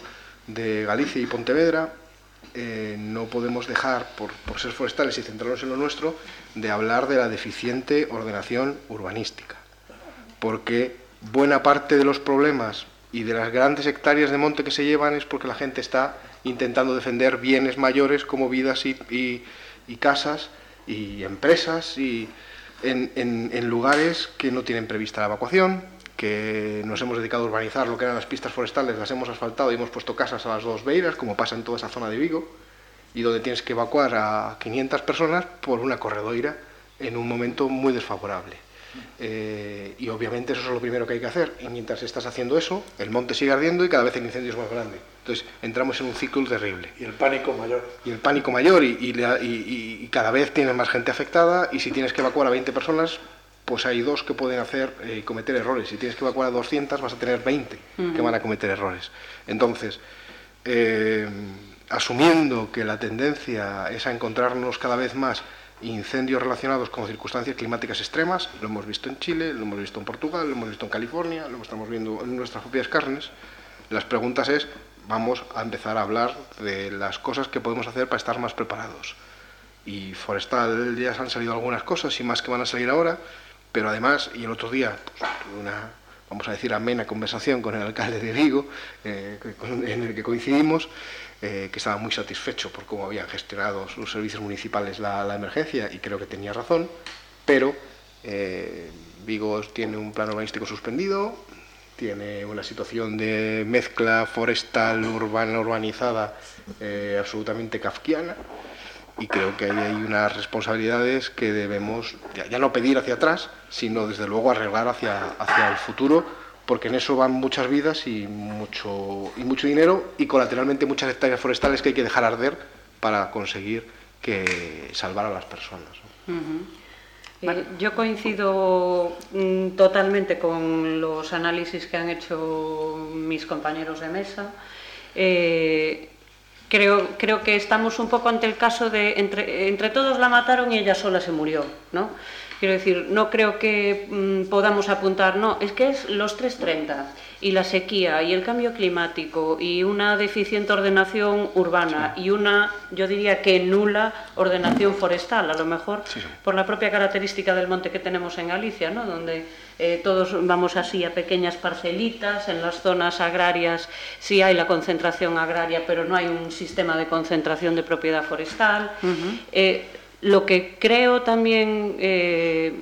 de Galicia y Pontevedra, eh, no podemos dejar, por, por, ser forestales y centrarnos en lo nuestro, de hablar de la deficiente ordenación urbanística. Porque buena parte de los problemas y de las grandes hectáreas de monte que se llevan es porque la gente está intentando defender bienes mayores como vidas y, casas y empresas y en, en, en, lugares que no tienen prevista la evacuación, que nos hemos dedicado a urbanizar lo que eran las pistas forestales, las hemos asfaltado y hemos puesto casas a las dos beiras, como pasa en toda esa zona de Vigo, y donde tienes que evacuar a 500 personas por una corredoira en un momento muy desfavorable. Eh, y obviamente eso es lo primero que hay que hacer. Y mientras estás haciendo eso, el monte sigue ardiendo y cada vez el incendio es más grande. Entonces entramos en un ciclo terrible. Y el pánico mayor. Y el pánico mayor y, y, cada vez tienes más gente afectada y si tienes que evacuar a 20 personas, pues hay dos que pueden hacer y eh, cometer errores. Si tienes que evacuar a 200, vas a tener 20 que van a cometer errores. Entonces, eh, asumiendo que la tendencia es a encontrarnos cada vez más incendios relacionados con circunstancias climáticas extremas, lo hemos visto en Chile, lo hemos visto en Portugal, lo hemos visto en California, lo estamos viendo en nuestras propias carnes, las preguntas es, vamos a empezar a hablar de las cosas que podemos hacer para estar más preparados. Y forestal ya han salido algunas cosas y más que van a salir ahora, pero además, y el otro día, pues, una, vamos a decir, amena conversación con el alcalde de Vigo, eh, en el que coincidimos, eh, que estaba muy satisfecho por cómo habían gestionado los servicios municipales la, emergencia y creo que tenía razón, pero eh, Vigo tiene un plan urbanístico suspendido, tiene una situación de mezcla forestal urbana urbanizada eh, absolutamente kafkiana y creo que ahí hay unas responsabilidades que debemos ya, no pedir hacia atrás, sino desde luego arreglar hacia, hacia el futuro porque en eso van muchas vidas y mucho, y mucho dinero y colateralmente muchas hectáreas forestales que hay que dejar arder para conseguir que salvar a las personas. Eh, yo coincido mm, totalmente con los análisis que han hecho mis compañeros de mesa. Eh, creo, creo que estamos un poco ante el caso de entre, entre todos la mataron y ella sola se murió, ¿no? Quiero decir, no creo que mm, podamos apuntar, no, es que es los 330 y la sequía y el cambio climático y una deficiente ordenación urbana y una, yo diría que nula ordenación forestal, a lo mejor por la propia característica del monte que tenemos en Galicia, ¿no? donde eh, todos vamos así a pequeñas parcelitas, en las zonas agrarias sí hay la concentración agraria, pero no hay un sistema de concentración de propiedad forestal. Lo que creo también eh,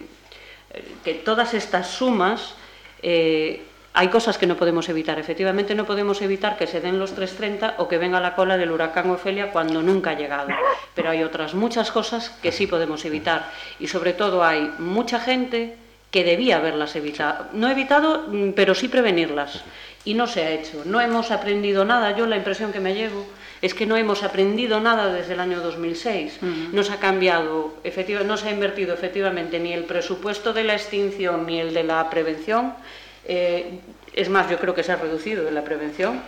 que todas estas sumas, eh, hay cosas que no podemos evitar. Efectivamente no podemos evitar que se den los 330 o que venga la cola del huracán Ofelia cuando nunca ha llegado. Pero hay otras muchas cosas que sí podemos evitar. Y sobre todo hay mucha gente que debía haberlas evitado. No evitado, mm, pero sí prevenirlas. Y no se ha hecho. No hemos aprendido nada. Yo la impresión que me llevo es que no hemos aprendido nada desde el año 2006. No se ha cambiado, no se ha invertido efectivamente ni el presupuesto de la extinción ni el de la prevención. Eh, es más, yo creo que se ha reducido en la prevención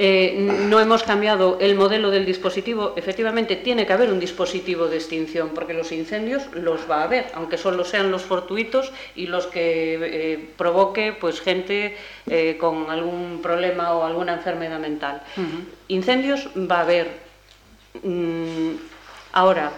eh, no hemos cambiado el modelo del dispositivo. Efectivamente, tiene que haber un dispositivo de extinción, porque los incendios los va a haber, aunque solo sean los fortuitos y los que eh, provoque pues, gente eh, con algún problema o alguna enfermedad mental. Incendios va a haber. Mm, ahora,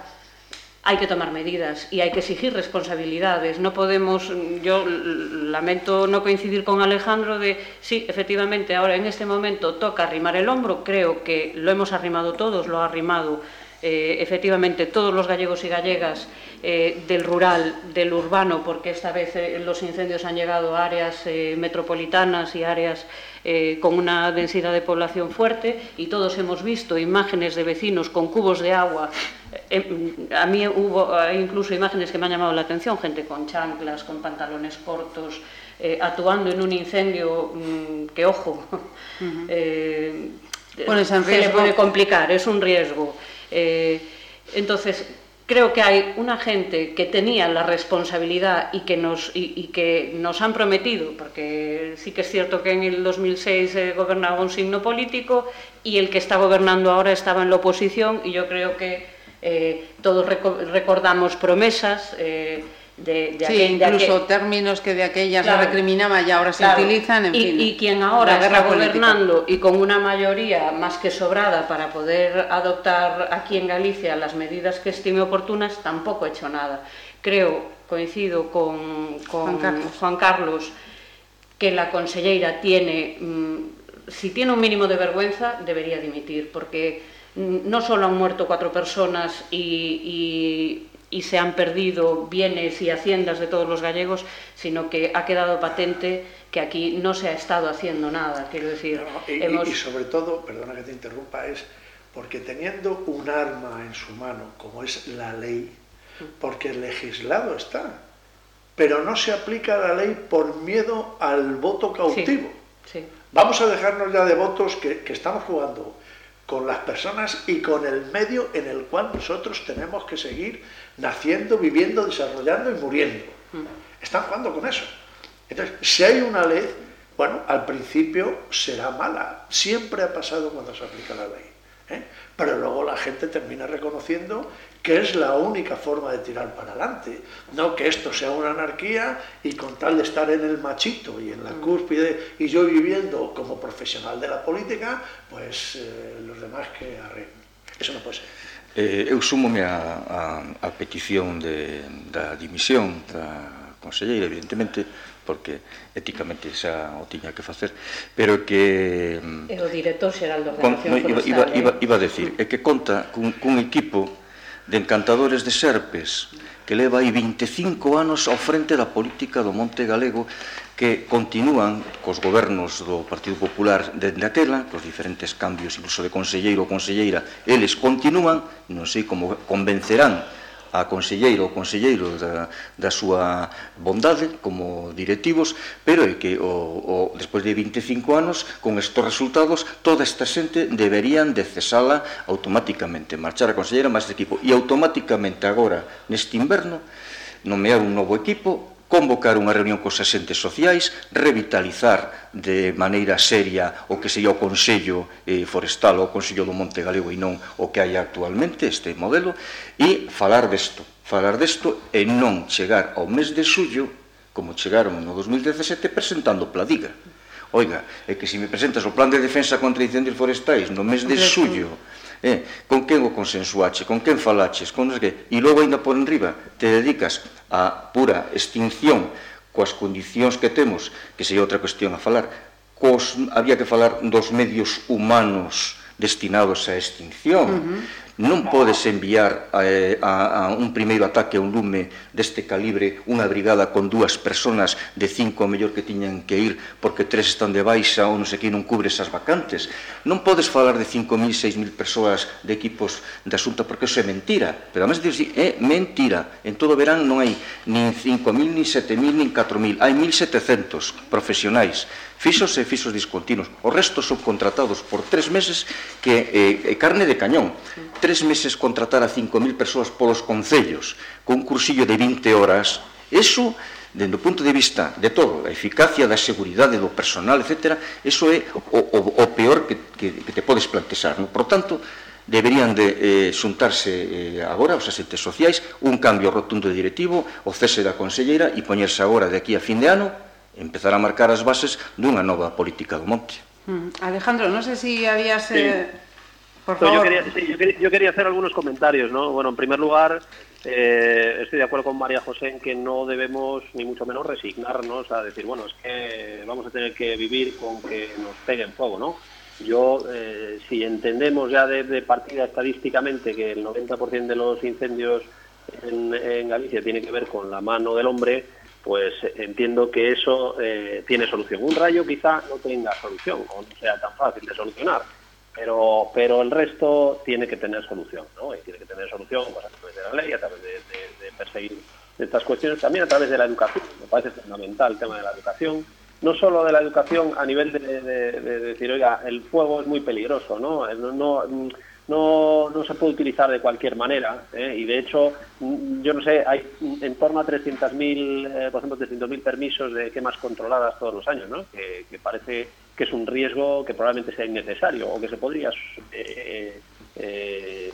hay que tomar medidas y hay que exigir responsabilidades. No podemos, yo lamento no coincidir con Alejandro de, sí, efectivamente, ahora en este momento toca arrimar el hombro, creo que lo hemos arrimado todos, lo ha arrimado eh, efectivamente todos los gallegos y gallegas eh, del rural, del urbano, porque esta vez eh, los incendios han llegado a áreas metropolitanas y áreas con una densidad de población fuerte y todos hemos visto imágenes de vecinos con cubos de agua. a mí hubo incluso imágenes que me han llamado la atención, gente con chanclas, con pantalones cortos, actuando en un incendio mm, que, ojo, se le puede complicar, es un riesgo. Eh, entonces, creo que hay una gente que tenía la responsabilidad y que nos, y, que nos han prometido, porque sí que es cierto que en el 2006 eh, gobernaba un signo político y el que está gobernando ahora estaba en la oposición y yo creo que eh, todos recordamos promesas. De, sí, incluso términos que de aquella se recriminaba y ahora se utilizan. En y, fin, y quien ahora está gobernando y con una mayoría más que sobrada para poder adoptar aquí en Galicia las medidas que estime oportunas, tampoco ha hecho nada. Creo, coincido con, Juan, Carlos. que la conselleira tiene, mm, si tiene un mínimo de vergüenza, debería dimitir, porque no solo han muerto cuatro personas y y se han perdido bienes y haciendas de todos los gallegos, sino que ha quedado patente que aquí no se ha estado haciendo nada. Quiero decir, y, hemos... y sobre todo, perdona que te interrumpa, es porque teniendo un arma en su mano, como es la ley, porque el legislado está, pero no se aplica la ley por miedo al voto cautivo. Vamos a dejarnos ya de votos que, estamos jugando con las personas y con el medio en el cual nosotros tenemos que seguir naciendo, viviendo, desarrollando y muriendo. Mm. Están jugando con eso. Entonces, si hay una ley, bueno, al principio será mala. Siempre ha pasado cuando se aplica la ley. ¿eh? Pero luego la gente termina reconociendo que es la única forma de tirar para adelante, no que esto sea una anarquía y con tal de estar en el machito y en la mm. cúspide y yo viviendo como profesional de la política, pues eh, los demás que arreglen. Eso no puede ser. Eh, eu sumome a, a, a petición de, da dimisión da conselleira, evidentemente, porque éticamente xa o tiña que facer, pero que... Mm, e o director xeral do con, no, iba, iba, eh. iba, iba a decir, é que conta cun, cun equipo de encantadores de serpes que leva aí 25 anos ao frente da política do Monte Galego que continúan cos gobernos do Partido Popular dende aquela, cos diferentes cambios incluso de conselleiro ou conselleira, eles continúan, non sei como convencerán a conselleira ou conselleiro da, da súa bondade como directivos, pero é que o, o, despois de 25 anos, con estes resultados, toda esta xente deberían de cesala automáticamente, marchar a conselleira máis equipo. E automáticamente agora, neste inverno, nomear un novo equipo convocar unha reunión cos asentes sociais, revitalizar de maneira seria o que sería o Consello eh, Forestal ou o Consello do Monte Galego e non o que hai actualmente este modelo e falar desto, falar desto e non chegar ao mes de xullo como chegaron no 2017 presentando Pladiga. Oiga, é que se me presentas o plan de defensa contra incendios forestais no mes de xullo eh, con quen o consensuache, con quen falaches, con que, e logo ainda por enriba te dedicas a pura extinción coas condicións que temos, que sería outra cuestión a falar, cos, había que falar dos medios humanos destinados á extinción. Uh -huh non podes enviar a, a, a un primeiro ataque a un lume deste calibre unha brigada con dúas personas de cinco o mellor que tiñan que ir porque tres están de baixa ou non sei que non cubre esas vacantes. Non podes falar de 5.000, 6.000 persoas de equipos de asunto porque eso é mentira. Pero además de decir, é mentira. En todo verán non hai nin 5.000, nin 7.000, nin 4.000. Hai 1.700 profesionais Fixos e fixos discontinos. Os restos subcontratados por tres meses que eh, eh, carne de cañón. Tres meses contratar a 5.000 persoas polos concellos con un cursillo de 20 horas. Eso dende o punto de vista de todo, a eficacia da seguridade do personal, etc., eso é o, o, o peor que, que, que te podes plantexar. No? Por tanto, deberían de eh, xuntarse eh, agora os asentes sociais, un cambio rotundo de directivo, o cese da conselleira e poñerse agora de aquí a fin de ano empezar a marcar as bases dunha nova política do monte. Mm. Alejandro, no sé si habías... Sí. Eh, por favor. Yo quería, sí, yo, quería, yo quería hacer algunos comentarios, ¿no? Bueno, en primer lugar, eh, estoy de acuerdo con María José en que no debemos ni mucho menos resignarnos a decir, bueno, es que vamos a tener que vivir con que nos peguen fuego, ¿no? Yo, eh, si entendemos ya de, de, partida estadísticamente que el 90% de los incendios en, en Galicia tiene que ver con la mano del hombre, pues entiendo que eso eh, tiene solución. Un rayo quizá no tenga solución o no sea tan fácil de solucionar, pero, pero el resto tiene que tener solución, ¿no? Y tiene que tener solución pues, a través de la ley, a través de, de, de perseguir estas cuestiones, también a través de la educación. Me parece fundamental el tema de la educación. No solo de la educación a nivel de, decir, oiga, el fuego es muy peligroso, no, no no, no se puede utilizar de cualquier manera ¿eh? y de hecho mm, yo no sé hay en torno a 300.000 eh, por ejemplo 300.000 permisos de quemas controladas todos los años ¿no? que, que, parece que es un riesgo que probablemente sea innecesario o que se podría eh, eh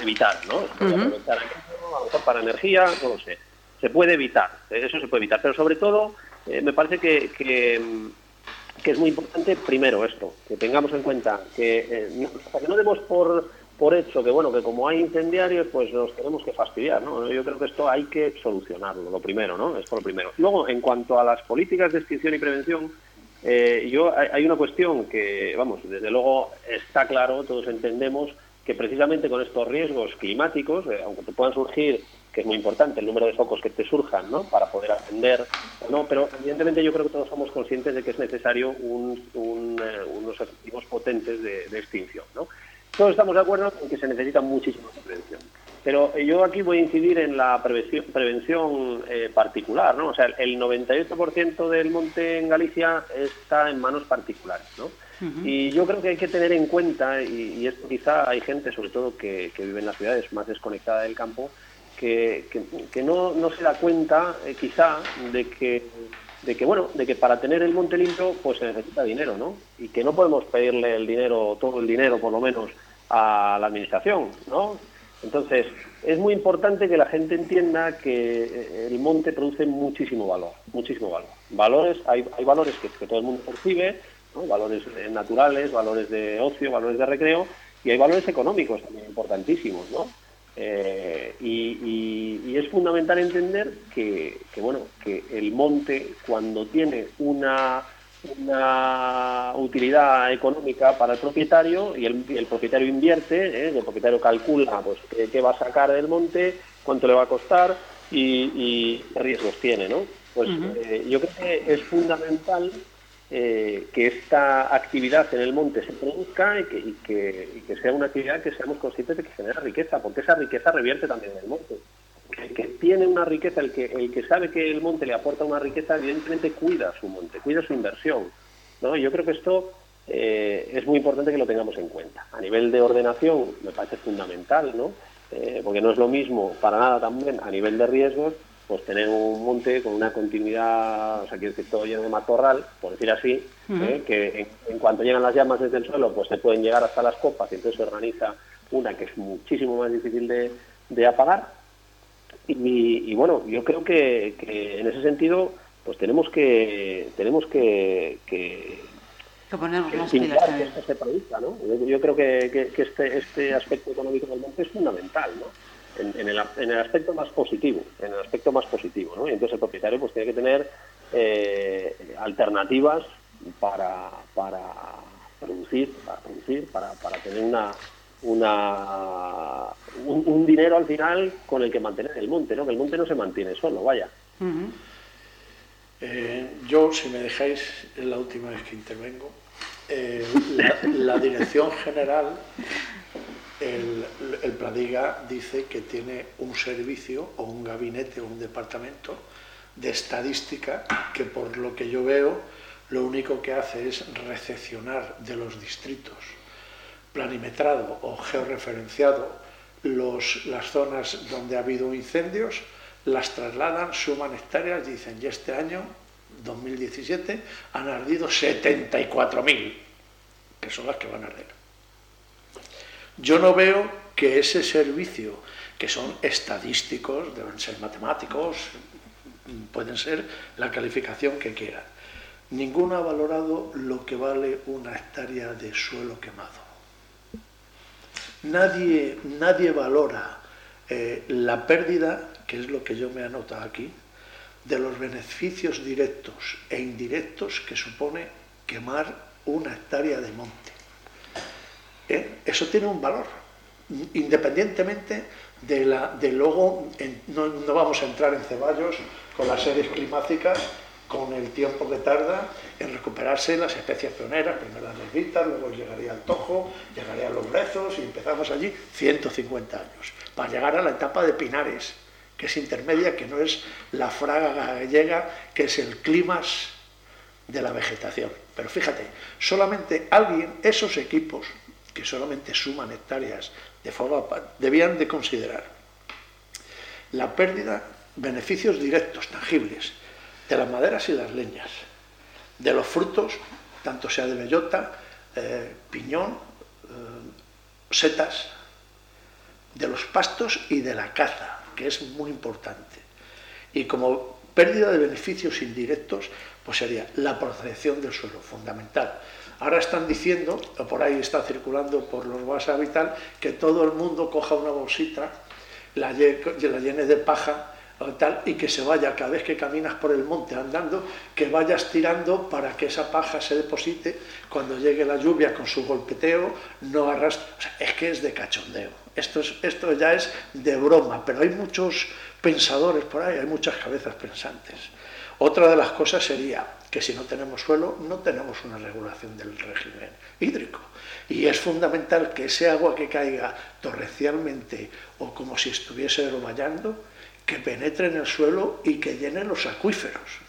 evitar ¿no? Se puede aprovechar a lo mejor para energía no lo sé se puede evitar eso se puede evitar pero sobre todo me parece que, que que es muy importante, primero esto, que tengamos en cuenta que, eh, no, que no demos por, por hecho que, bueno, que como hay incendiarios, pues nos tenemos que fastidiar, ¿no? Yo creo que esto hay que solucionarlo, lo primero, ¿no? Esto lo primero. Luego, en cuanto a las políticas de extinción y prevención, eh, yo hay, una cuestión que, vamos, desde luego está claro, todos entendemos que precisamente con estos riesgos climáticos, eh, aunque te puedan surgir, que es muy importante el número de focos que te surjan, ¿no? Para poder atender, no, pero evidentemente yo creo que todos somos conscientes de que es necesario un, eh, unos efectivos potentes de, de, extinción, ¿no? Todos estamos de acuerdo en que se necesita muchísima prevención. Pero yo aquí voy a incidir en la prevención, prevención eh, particular, ¿no? O sea, el 98% del monte en Galicia está en manos particulares, ¿no? Y yo creo que hay que tener en cuenta, y, esto quizá hay gente, sobre todo que, vive en las ciudades más desconectada del campo, que, que, no, no, se da cuenta, eh, quizá, de que, de que, bueno, de que para tener el monte limpio, pues se necesita dinero, ¿no? Y que no podemos pedirle el dinero, todo el dinero, por lo menos, a la administración, ¿no? Entonces, es muy importante que la gente entienda que eh, el monte produce muchísimo valor, muchísimo valor. Valores, hay, hay valores que, todo el mundo percibe, valores naturales, valores de ocio, valores de recreo, y hay valores económicos también importantísimos, ¿no? Eh, y, es fundamental entender que, bueno, que el monte, cuando tiene una, una utilidad económica para el propietario y el, propietario invierte, ¿eh? el propietario calcula pues, qué, va a sacar del monte, cuánto le va a costar y, qué riesgos tiene, ¿no? Pues yo creo que es fundamental eh, que esta actividad en el monte se produzca y que, que, sea una actividad que seamos conscientes de que genera riqueza, porque esa riqueza revierte también en el monte. El que tiene una riqueza, el que, el que sabe que el monte le aporta una riqueza, evidentemente cuida su monte, cuida su inversión. ¿no? Yo creo que esto eh, es muy importante que lo tengamos en cuenta. A nivel de ordenación me parece fundamental, ¿no? Eh, porque no es lo mismo para nada también a nivel de riesgos pues tener un monte con una continuidad, o sea, que todo lleno de matorral, por decir así, ¿eh? que en, cuanto llegan las llamas desde el suelo, pues se pueden llegar hasta las copas y entonces se organiza una que es muchísimo más difícil de, apagar. Y, bueno, yo creo que, en ese sentido, pues tenemos que tenemos que, que que ponernos más pilas ¿no? Yo, creo que, que, este, este aspecto económico del monte es fundamental, ¿no? en, el, en, el, aspecto más positivo, en el aspecto más positivo, ¿no? Y entonces el propietario pues tiene que tener eh, alternativas para, para producir, para producir, para, para tener una, una un, dinero al final con el que mantener el monte, ¿no? Que el monte no se mantiene solo, vaya. Eh, yo, si me dejáis, es la última vez que intervengo. Eh, la dirección general el, el Pladiga dice que tiene un servicio o un gabinete o un departamento de estadística que por lo que yo veo lo único que hace es recepcionar de los distritos planimetrado o georreferenciado las zonas donde ha habido incendios, las trasladan, suman hectáreas dicen, y este año, 2017, han ardido 74.000, que son las que van a arder. Yo no veo que ese servicio, que son estadísticos, deben ser matemáticos, pueden ser la calificación que quieran, ninguno ha valorado lo que vale una hectárea de suelo quemado. Nadie, nadie valora eh, la pérdida, que es lo que yo me anotado aquí, de los beneficios directos e indirectos que supone quemar una hectárea de monte. ¿eh? eso tiene un valor, independientemente de, la, de luego, no, vamos a entrar en ceballos con las series climáticas, con el tiempo que tarda en recuperarse las especies pioneras, primero las nervitas, luego llegaría al tojo, llegaría a los brezos y empezamos allí 150 años, para llegar a la etapa de pinares, que es intermedia, que no es la fraga gallega, que es el climas de la vegetación. Pero fíjate, solamente alguien, esos equipos, que solamente suman hectáreas de forma debían de considerar la pérdida, beneficios directos, tangibles, de las maderas y las leñas, de los frutos, tanto sea de bellota, eh, piñón, eh, setas, de los pastos y de la caza, que es muy importante. Y como pérdida de beneficios indirectos, pues sería la protección del suelo, fundamental. Ahora están diciendo, o por ahí está circulando por los WhatsApp y tal, que todo el mundo coja una bolsita, la, llene de paja y que se vaya cada vez que caminas por el monte andando, que vayas tirando para que esa paja se deposite cuando llegue la lluvia con su golpeteo, no arrastre. Es que es de cachondeo. Esto, es, esto ya es de broma, pero hay muchos pensadores por ahí, hay muchas cabezas pensantes. Otra de las cosas sería que si no tenemos suelo, no tenemos una regulación del régimen hídrico. Y es fundamental que ese agua que caiga torrencialmente o como si estuviese romallando, que penetre en el suelo y que llene los acuíferos.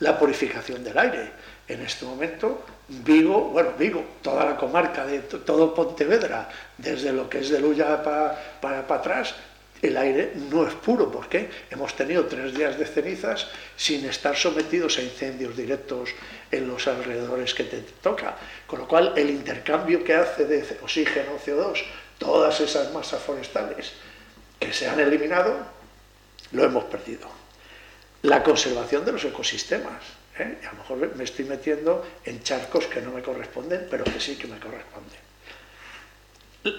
La purificación del aire. En este momento, Vigo, bueno, Vigo, toda la comarca de todo Pontevedra, desde lo que es de Luya para, para, para atrás, el aire no es puro. ¿Por qué? Hemos tenido tres días de cenizas sin estar sometidos a incendios directos en los alrededores que te toca. Con lo cual, el intercambio que hace de oxígeno, CO2, todas esas masas forestales que se han eliminado, lo hemos perdido. La conservación de los ecosistemas. ¿eh? a lo mejor me estoy metiendo en charcos que no me corresponden, pero que sí que me corresponden.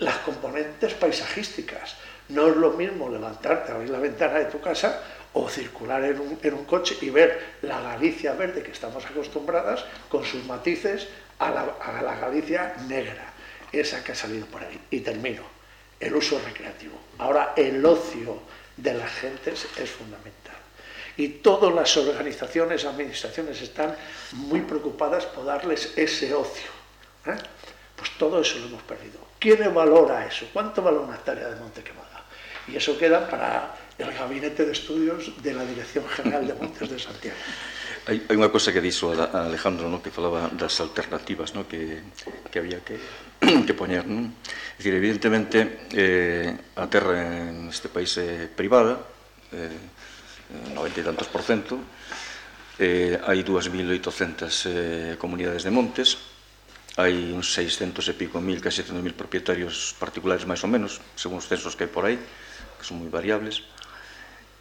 Las componentes paisajísticas no es lo mismo levantarte, abrir la ventana de tu casa o circular en un, coche y ver la Galicia verde que estamos acostumbradas con sus matices a la, Galicia negra, esa que ha salido por ahí. Y termino, el uso recreativo. Ahora el ocio de las gentes es fundamental. Y todas las organizaciones, administraciones están muy preocupadas por darles ese ocio. ¿eh? Pues todo eso lo hemos perdido. ¿Quién valora eso? ¿Cuánto vale una hectárea de monte quemado? Y eso queda para el gabinete de estudios de la Dirección General de Montes de Santiago. Hai unha cosa que dixo a Alejandro no, que falaba das alternativas no, que había que, que poñer. Non? É dicir, evidentemente, eh, a terra neste país é privada, eh, 90 e tantos por cento, eh, hai 2.800 eh, comunidades de montes, hai uns 600 e pico mil, casi 700 mil propietarios particulares máis ou menos, según os censos que hai por aí, que son moi variables,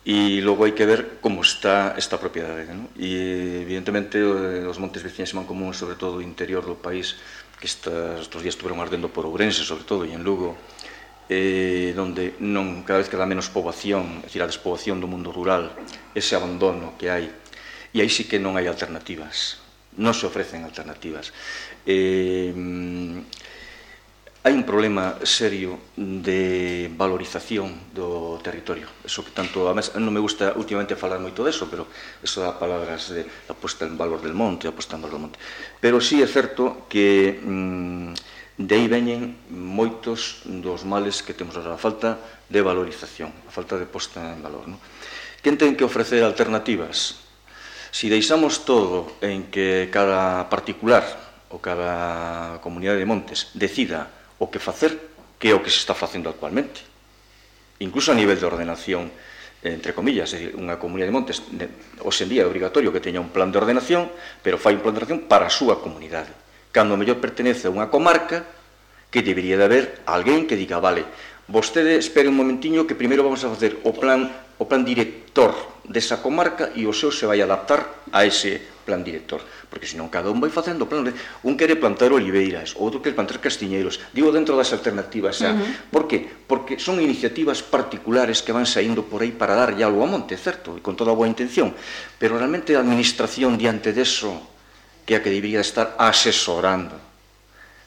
e logo hai que ver como está esta propiedade. Non? E, evidentemente, eh, os montes veciñas man común, sobre todo o interior do país, que estas, estos días estuveron ardendo por Ourense, sobre todo, e en Lugo, eh, donde non cada vez queda menos poboación, é dicir, a despoboación do mundo rural, ese abandono que hai, e aí sí que non hai alternativas, non se ofrecen alternativas. Eh, Hai un problema serio de valorización do territorio. Eso que tanto, a mes, non me gusta últimamente falar moito deso, pero eso da palabras de a posta en valor del monte, a posta en valor do monte. Pero sí é certo que mm, de aí veñen moitos dos males que temos a falta de valorización, a falta de posta en valor. Non? Quen ten que ofrecer alternativas? Si deixamos todo en que cada particular ou cada comunidade de montes decida o que facer que é o que se está facendo actualmente. Incluso a nivel de ordenación, entre comillas, é dicir, unha comunidade de montes, de, hoxe en día é obrigatorio que teña un plan de ordenación, pero fai un plan de ordenación para a súa comunidade. Cando mellor pertenece a unha comarca, que debería de haber alguén que diga, vale, vostede espere un momentiño que primeiro vamos a facer o plan o plan director desa comarca e o seu se vai adaptar a ese plan director, porque senón cada un vai facendo plan, un quere plantar oliveiras, outro quere plantar castiñeiros, digo dentro das alternativas xa. Uh -huh. Por que? Porque son iniciativas particulares que van saindo por aí para dar algo a monte, certo? E con toda a boa intención, pero realmente a administración diante deso que a que debería estar asesorando.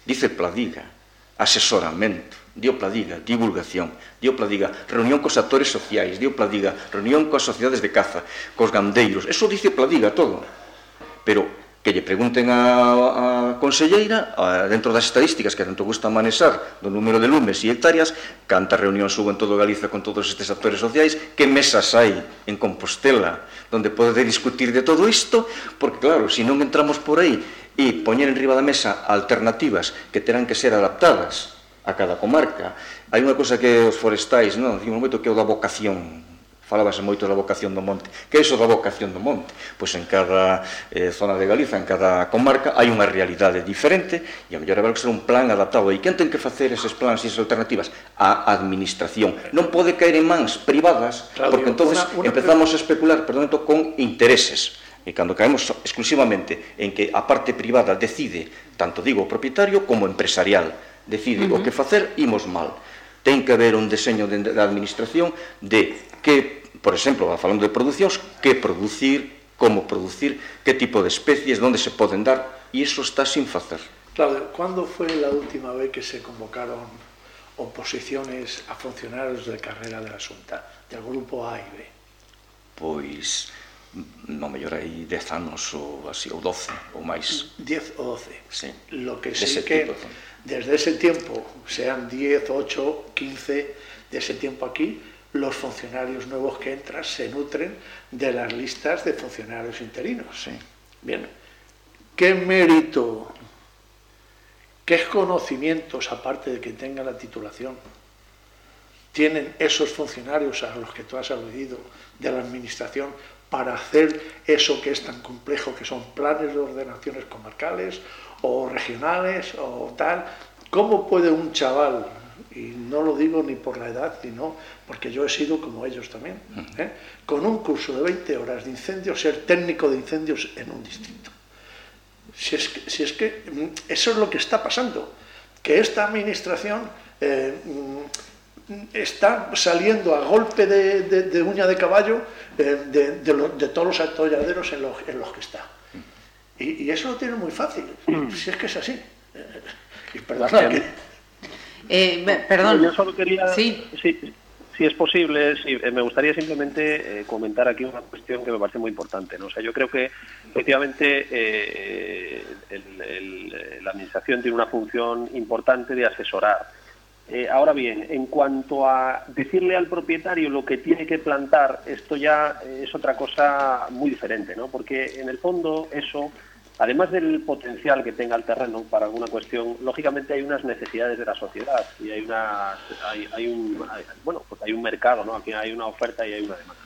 Dice Pladiga, asesoramento, dio pladiga, divulgación, dio pladiga, reunión cos actores sociais, dio pladiga, reunión coas sociedades de caza, cos gandeiros, eso dice pladiga todo pero que lle pregunten a, a conselleira, a, dentro das estadísticas que tanto gusta manexar do número de lumes e hectáreas, cantas reunións hubo en todo Galiza con todos estes actores sociais, que mesas hai en Compostela donde pode discutir de todo isto, porque claro, se si non entramos por aí e poñer en riba da mesa alternativas que terán que ser adaptadas a cada comarca, hai unha cosa que os forestais, non, dicimos moito que é o da vocación, Falábase moito da vocación do monte. Que é iso da vocación do monte? Pois en cada eh, zona de Galiza, en cada comarca, hai unha realidade diferente e a mellor haberá que ser un plan adaptado. E quen ten que facer eses plans e esas alternativas? A administración. Non pode caer en mans privadas, Claudio, porque entonces una, una... empezamos a especular, perdón, entón, con intereses. E cando caemos exclusivamente en que a parte privada decide, tanto digo o propietario como empresarial, decide uh -huh. o que facer, imos mal. Ten que haber un deseño de, da administración de que, por exemplo, falando de producións, que producir, como producir, que tipo de especies, onde se poden dar, e iso está sin facer. Claro, cando foi a última vez que se convocaron oposiciones a funcionarios de carrera de la Xunta, del grupo A e B? Pois, no mellor aí 10 anos ou así, ou 12 ou máis. 10 ou 12. Sí. Lo que sí que tipo, desde ese tiempo, sean 10, 8, 15, de ese tiempo aquí, los funcionarios nuevos que entran se nutren de las listas de funcionarios interinos. Sí. Bien, ¿qué mérito, qué conocimientos, aparte de que tengan la titulación, tienen esos funcionarios a los que tú has aludido de la Administración para hacer eso que es tan complejo, que son planes de ordenaciones comarcales o regionales o tal? ¿Cómo puede un chaval y no lo digo ni por la edad, sino porque yo he sido como ellos también, ¿eh? con un curso de 20 horas de incendios, ser técnico de incendios en un distrito. Si es que, si es que mm, eso es lo que está pasando, que esta administración eh, mm, está saliendo a golpe de, de, de uña de caballo eh, de, de, todos los atolladeros en los, en los que está. Y, y, eso lo tiene muy fácil, si es que es así. Y perdona que eh, perdón. Yo solo quería, sí. si, si es posible, si, eh, me gustaría simplemente eh, comentar aquí una cuestión que me parece muy importante. ¿no? O sea, yo creo que efectivamente eh, el, el, la Administración tiene una función importante de asesorar. Eh, ahora bien, en cuanto a decirle al propietario lo que tiene que plantar, esto ya es otra cosa muy diferente, ¿no? Porque en el fondo eso Además del potencial que tenga el terreno para alguna cuestión, lógicamente hay unas necesidades de la sociedad y hay una hay, un bueno pues hay un mercado, ¿no? Aquí hay una oferta y hay una demanda.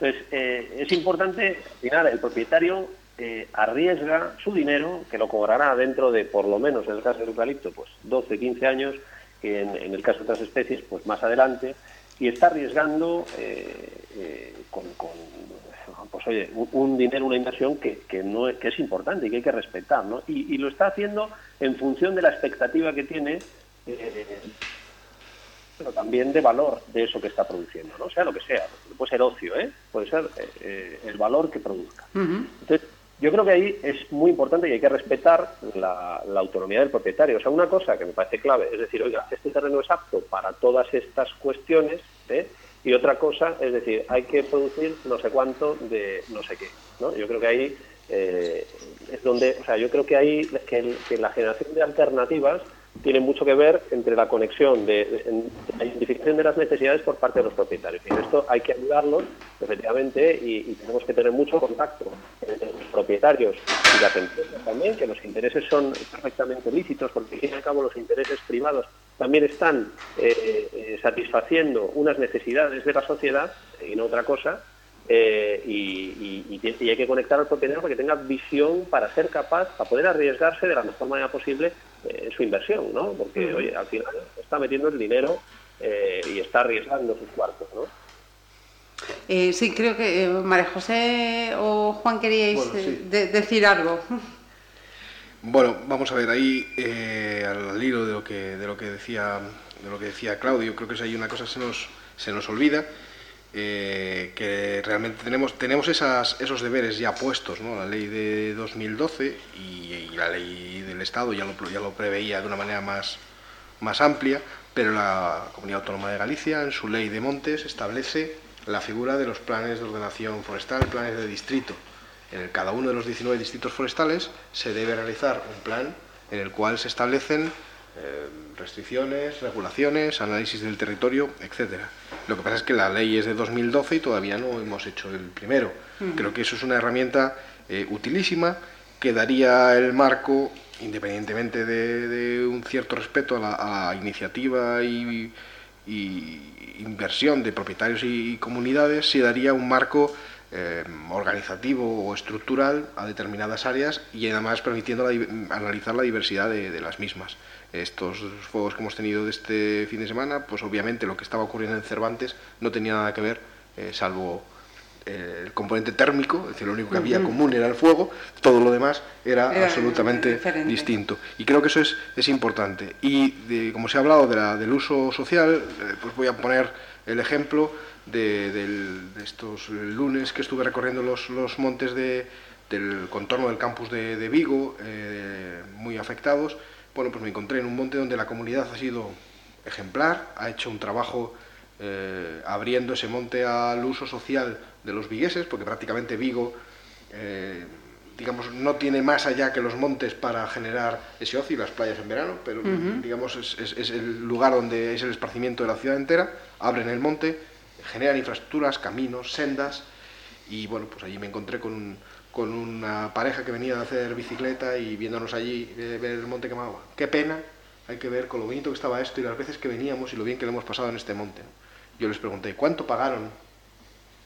Entonces eh, es importante, al final el propietario eh, arriesga su dinero, que lo cobrará dentro de por lo menos en el caso del eucalipto, pues 12, 15 años, que en, el caso de otras especies, pues más adelante, y está arriesgando eh, con, con pues oye, un, dinero, una inversión que, que, no, que es importante y que hay que respetar, ¿no? Y, y lo está haciendo en función de la expectativa que tiene, eh, pero también de valor de eso que está produciendo, ¿no? Sea lo que sea, puede ser ocio, ¿eh? Puede ser eh, el valor que produzca. Uh -huh. Entonces, yo creo que ahí es muy importante y hay que respetar la, la, autonomía del propietario. O sea, una cosa que me parece clave es decir, oiga, este terreno es apto para todas estas cuestiones, ¿eh? Y otra cosa es decir, hay que producir no sé cuánto de no sé qué. ¿no? Yo creo que ahí eh, es donde, o sea, yo creo que ahí que, el, la generación de alternativas tiene mucho que ver entre la conexión de, la identificación de las necesidades por parte de los propietarios. Y en esto hay que ayudarlos, efectivamente, y, y tenemos que tener mucho contacto entre los propietarios y las empresas también, que los intereses son perfectamente lícitos, porque al fin y al cabo los intereses privados también están eh, eh, satisfaciendo unas necesidades de la sociedad y no otra cosa, eh, y, y, y, hay que conectar al propietario para que tenga visión para ser capaz, para poder arriesgarse de la mejor manera posible eh, en su inversión, ¿no? Porque, uh -huh. oye, al final está metiendo el dinero eh, y está arriesgando sus cuartos, ¿no? Eh, sí, creo que María José o Juan queríais bueno, sí. de decir algo. Bueno, vamos a ver ahí eh, al hilo de lo que de lo que decía de lo que decía Claudio, creo que ahí una cosa se nos se nos olvida eh, que realmente tenemos tenemos esas, esos deberes ya puestos, ¿no? La ley de 2012 y, y la ley del Estado ya lo ya lo preveía de una manera más más amplia, pero la Comunidad Autónoma de Galicia en su ley de montes establece la figura de los planes de ordenación forestal, planes de distrito en el, cada uno de los 19 distritos forestales se debe realizar un plan en el cual se establecen eh, restricciones, regulaciones, análisis del territorio, etcétera. Lo que pasa es que la ley es de 2012 y todavía no hemos hecho el primero. Uh -huh. Creo que eso es una herramienta eh, utilísima que daría el marco, independientemente de, de un cierto respeto a la, a la iniciativa y, y, inversión de propietarios y, y comunidades, se daría un marco eh, organizativo o estructural a determinadas áreas y además permitiendo la, analizar la diversidad de, de, las mismas. Estos fuegos que hemos tenido de este fin de semana, pues obviamente lo que estaba ocurriendo en Cervantes no tenía nada que ver, eh, salvo eh, el componente térmico, es decir, lo único que había común era el fuego, todo lo demás era, absolutamente distinto. Y creo que eso es, es importante. Y como se ha hablado del uso social, eh, pues voy a poner el ejemplo de, estos lunes que estuve recorriendo los, los montes del contorno del campus de, Vigo, eh, muy afectados. Bueno, pues me encontré en un monte donde la comunidad ha sido ejemplar, ha hecho un trabajo abriendo ese monte al uso social de los vigueses, porque prácticamente Vigo, eh, digamos, no tiene más allá que los montes para generar ese ocio y las playas en verano, pero digamos es, el lugar donde es el esparcimiento de la ciudad entera, abren el monte, generan infraestructuras, caminos, sendas, y bueno, pues allí me encontré con, con una pareja que venía a hacer bicicleta y viéndonos allí eh, ver el monte quemado. Qué pena, hay que ver con lo bonito que estaba esto y las veces que veníamos y lo bien que lo hemos pasado en este monte. Yo les pregunté, ¿cuánto pagaron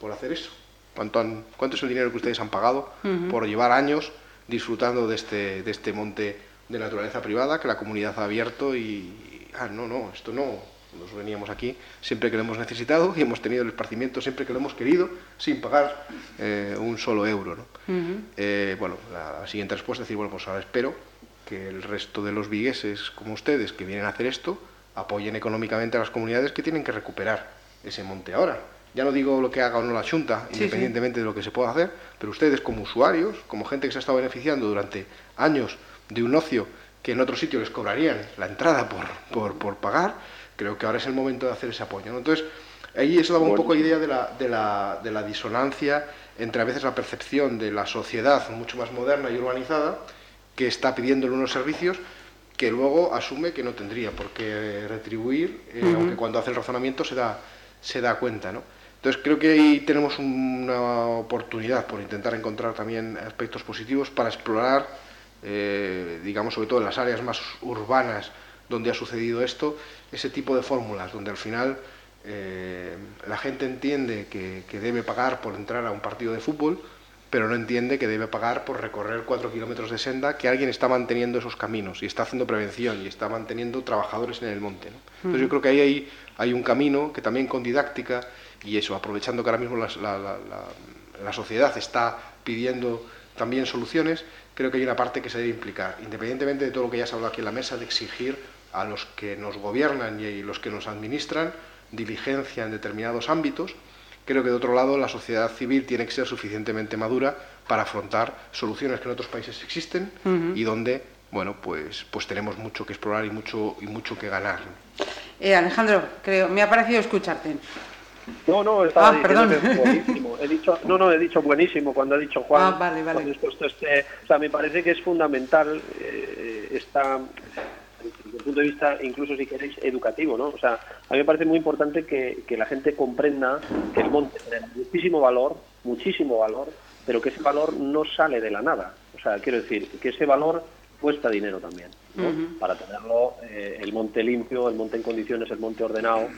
por hacer eso. ¿Cuánto, ¿Cuánto es el dinero que ustedes han pagado por llevar años disfrutando de este, de este monte de naturaleza privada que la comunidad ha abierto y, ah, no, no, esto no, nos veníamos aquí siempre que lo hemos necesitado y hemos tenido el esparcimiento siempre que lo hemos querido sin pagar eh, un solo euro. ¿no? Eh, bueno, la, siguiente respuesta es decir, bueno, pues ahora espero que el resto de los vigueses como ustedes que vienen a hacer esto apoyen económicamente a las comunidades que tienen que recuperar ese monte ahora ya no digo lo que haga o no la Junta, independientemente de lo que se pueda hacer, pero ustedes como usuarios, como gente que se ha estado beneficiando durante años de un ocio que en otro sitio les cobrarían la entrada por, por, pagar, creo que ahora es el momento de hacer ese apoyo. Entonces, ahí eso daba un poco idea de la, de, la, de la disonancia entre a veces la percepción de la sociedad mucho más moderna y urbanizada, que está pidiéndole unos servicios que luego asume que no tendría por qué retribuir, eh, aunque cuando hace el razonamiento se da, se da cuenta. ¿no? Entonces creo que ahí tenemos una oportunidad por intentar encontrar también aspectos positivos para explorar, eh, digamos, sobre todo en las áreas más urbanas donde ha sucedido esto, ese tipo de fórmulas, donde al final eh, la gente entiende que, debe pagar por entrar a un partido de fútbol, pero no entiende que debe pagar por recorrer cuatro kilómetros de senda, que alguien está manteniendo esos caminos y está haciendo prevención y está manteniendo trabajadores en el monte. Entonces yo creo que ahí hay, hay un camino que también con didáctica y eso, aprovechando que ahora mismo la, sociedad está pidiendo también soluciones, creo que hay una parte que se debe implicar, independientemente de todo lo que ya se ha hablado aquí en la mesa, de exigir a los que nos gobiernan y a los que nos administran diligencia en determinados ámbitos, creo que de otro lado la sociedad civil tiene que ser suficientemente madura para afrontar soluciones que en otros países existen y donde bueno pues pues tenemos mucho que explorar y mucho y mucho que ganar. Eh, Alejandro, creo me ha parecido escucharte. No, no, estaba ah, diciendo que buenísimo. He dicho, no, no, he dicho buenísimo cuando ha dicho Juan. Ah, vale, vale. este, o sea, me parece que es fundamental eh, esta, desde el punto de vista, incluso si queréis, educativo, ¿no? O sea, a mí me parece muy importante que, que la gente comprenda que el monte tiene muchísimo valor, muchísimo valor, pero que ese valor no sale de la nada. O sea, quiero decir, que ese valor cuesta dinero también, ¿no? Para tenerlo, eh, el monte limpio, el monte en condiciones, el monte ordenado,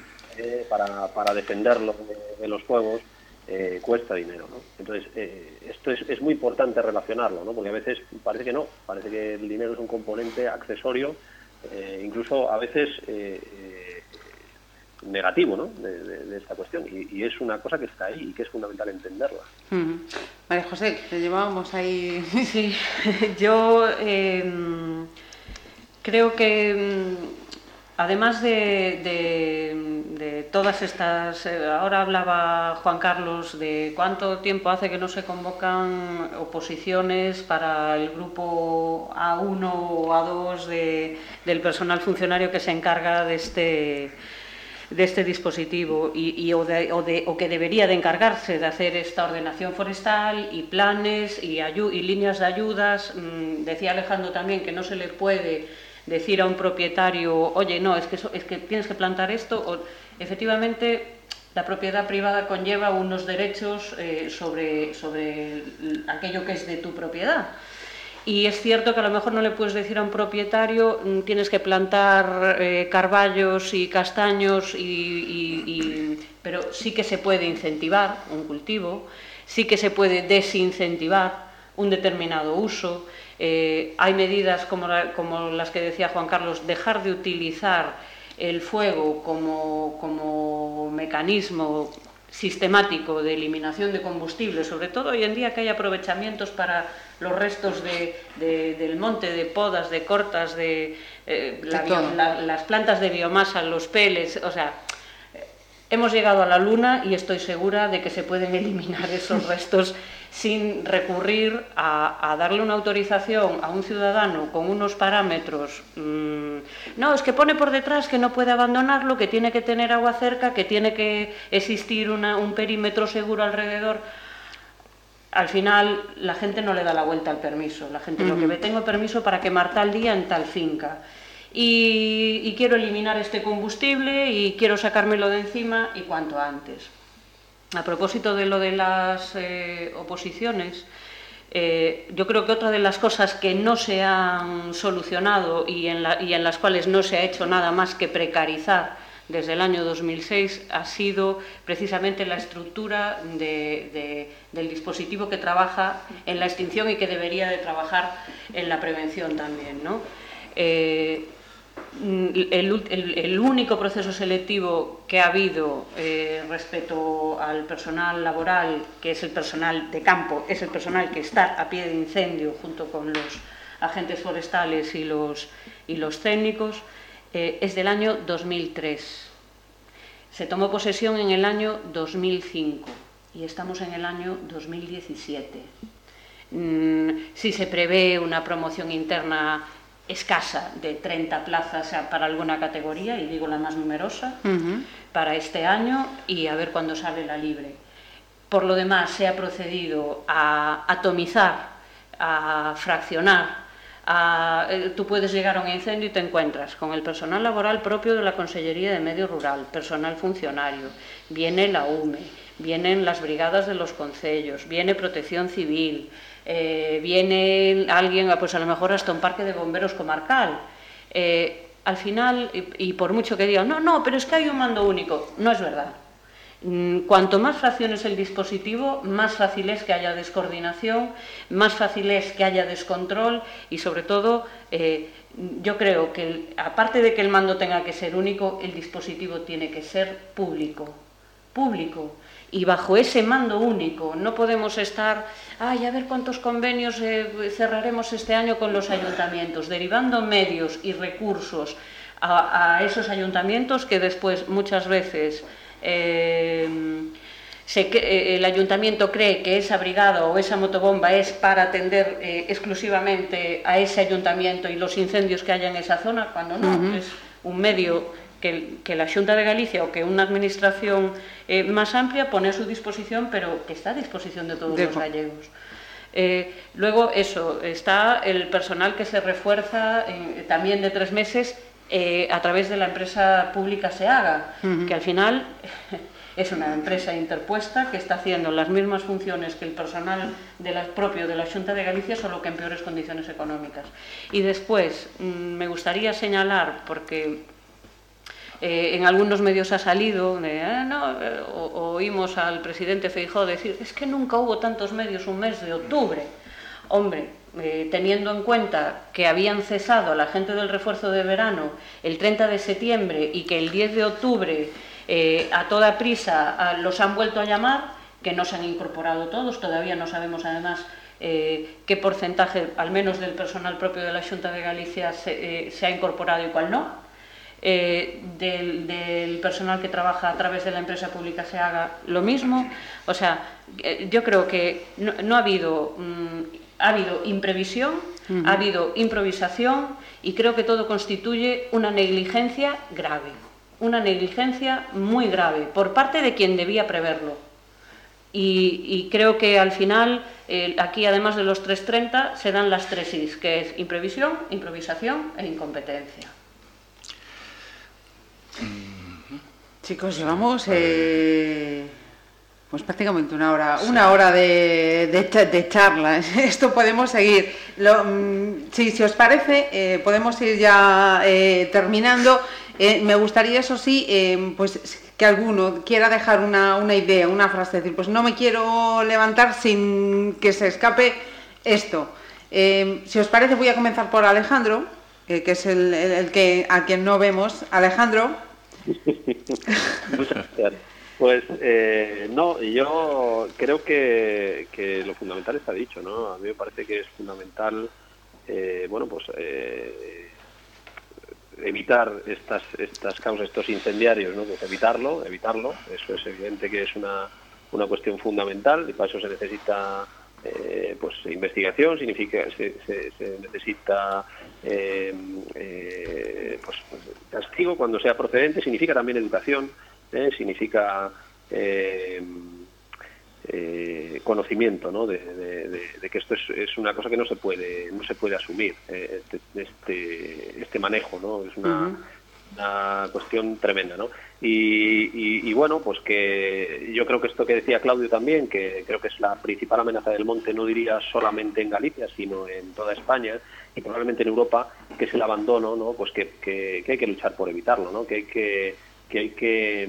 para, para defenderlo de, los juegos eh, cuesta dinero. ¿no? Entonces, eh, esto es, es, muy importante relacionarlo, ¿no? porque a veces parece que no, parece que el dinero es un componente accesorio, eh, incluso a veces negativo ¿no? de, esta cuestión, y, es una cosa que está ahí y que es fundamental entenderla. María José, te llevábamos ahí. Sí, yo em, creo que Además de, todas estas, eh, ahora hablaba Juan Carlos de cuánto tiempo hace que no se convocan oposiciones para el grupo A1 o A2 del personal funcionario que se encarga de este, de este dispositivo y, o, o, que debería de encargarse de hacer esta ordenación forestal y planes y, y líneas de ayudas. Mm, decía Alejandro también que no se le puede decir a un propietario, oye, no, es que, es que tienes que plantar esto, o, efectivamente la propiedad privada conlleva unos derechos eh, sobre, sobre aquello que es de tu propiedad. Y es cierto que a lo mejor no le puedes decir a un propietario, mm, tienes que plantar eh, carballos y castaños, y, pero sí que se puede incentivar un cultivo, sí que se puede desincentivar un determinado uso. Eh, hay medidas como, las que decía Juan Carlos, dejar de utilizar el fuego como, mecanismo sistemático de eliminación de combustible, sobre todo hoy en día que hay aprovechamientos para los restos de, del monte, de podas, de cortas, de eh, las plantas de biomasa, los peles, o sea, hemos llegado a la Luna y estoy segura de que se pueden eliminar esos restos sin recurrir a, darle una autorización a un ciudadano con unos parámetros. Mm, no, es que pone por detrás que no puede abandonarlo, que tiene que tener agua cerca, que tiene que existir un perímetro seguro alrededor. Al final la gente no le da la vuelta al permiso. La gente lo que ve, tengo permiso para quemar tal día en tal finca. Y quiero eliminar este combustible y quiero sacármelo de encima y cuanto antes a propósito de lo de las eh, oposiciones, eh, yo creo que otra de las cosas que no se han solucionado y en, las cuales no se ha hecho nada más que precarizar desde el año 2006 ha sido precisamente la estructura del dispositivo que trabaja en la extinción y que debería de trabajar en la prevención también. ¿no? Eh, Mm, el, único proceso selectivo que ha habido eh, respecto al personal laboral, que es el personal de campo, es el personal que está a pie de incendio junto con los agentes forestales y los, y los técnicos, eh, es del año 2003. Se tomó posesión en el año 2005 y estamos en el año 2017. Mm, si se prevé una promoción interna escasa de 30 plazas para alguna categoría, y digo la más numerosa, para este año y a ver cuándo sale la libre. Por lo demás, se ha procedido a atomizar, a fraccionar. Eh, tú puedes llegar a un incendio y te encuentras con el personal laboral propio de la Consellería de Medio Rural, personal funcionario, viene la UME, vienen las brigadas de los concellos, viene Protección Civil, eh, viene alguien, pues a lo mejor hasta un parque de bomberos comarcal. Eh, al final, y, por mucho que digan, no, no, pero es que hay un mando único, no es verdad. Mm, cuanto más fracciones el dispositivo, más fácil es que haya descoordinación, más fácil es que haya descontrol y sobre todo eh, yo creo que aparte de que el mando tenga que ser único, el dispositivo tiene que ser público. Público y bajo ese mando único. No podemos estar, ay, a ver cuántos convenios eh, cerraremos este año con los ayuntamientos, derivando medios y recursos a, esos ayuntamientos que después muchas veces eh, eh, el ayuntamiento cree que esa brigada o esa motobomba es para atender exclusivamente a ese ayuntamiento y los incendios que haya en esa zona, cuando no, es un medio que, que la Junta de Galicia o que una administración eh, más amplia pone a su disposición, pero que está a disposición de todos los gallegos. Eh, luego, eso, está el personal que se refuerza también de tres meses eh, a través de la empresa pública SEAGA, que al final es una empresa interpuesta que está haciendo las mismas funciones que el personal de propio de la Junta de Galicia, solo que en peores condiciones económicas. Y después, mm, me gustaría señalar, porque eh, en algunos medios ha salido, ah, no, eh, oímos al presidente Feijóo decir, es que nunca hubo tantos medios un mes de octubre. Hombre, eh, teniendo en cuenta que habían cesado a la gente del refuerzo de verano el 30 de septiembre y que el 10 de octubre a toda prisa los han vuelto a llamar, que no se han incorporado todos, todavía no sabemos además qué porcentaje, al menos del personal propio de la Junta de Galicia, se ha incorporado y cuál no eh, del, personal que trabaja a través de la empresa pública se haga lo mismo. O sea, eh, yo creo que no, ha habido... Mm, ha habido imprevisión, ha habido improvisación y creo que todo constituye una negligencia grave, una negligencia muy grave por parte de quien debía preverlo. Y, creo que al final, eh, aquí además de los 330, se dan las tres Is, que es imprevisión, improvisación e incompetencia. Chicos, llevamos eh, pues prácticamente una hora, una hora de, de, charla. Esto podemos seguir. Mm, si, os parece, eh, podemos ir ya eh, terminando. me gustaría, eso sí, pues que alguno quiera dejar una, idea, una frase, decir, pues no me quiero levantar sin que se escape esto. si os parece, voy a comenzar por Alejandro, que es el, el que a quien no vemos. Alejandro. Pues eh, No, yo creo que, que, lo fundamental está dicho, ¿no? A mí me parece que es fundamental, eh, bueno, pues eh, evitar estas estas causas, estos incendiarios, ¿no? Pues evitarlo, evitarlo. Eso es evidente que es una, una cuestión fundamental y para eso se necesita eh, pues investigación, significa se, se, necesita eh, eh, pues, castigo cuando sea procedente, significa también educación, significa conocimiento ¿no? de, que esto es, una cosa que no se puede no se puede asumir este, este, este manejo no es una, una cuestión tremenda no y, bueno, pues que yo creo que esto que decía Claudio también, que creo que es la principal amenaza del monte, no diría solamente en Galicia, sino en toda España y probablemente en Europa, que es el abandono, ¿no? Pues que, que, hay que luchar por evitarlo, ¿no? Que hay que, que hay que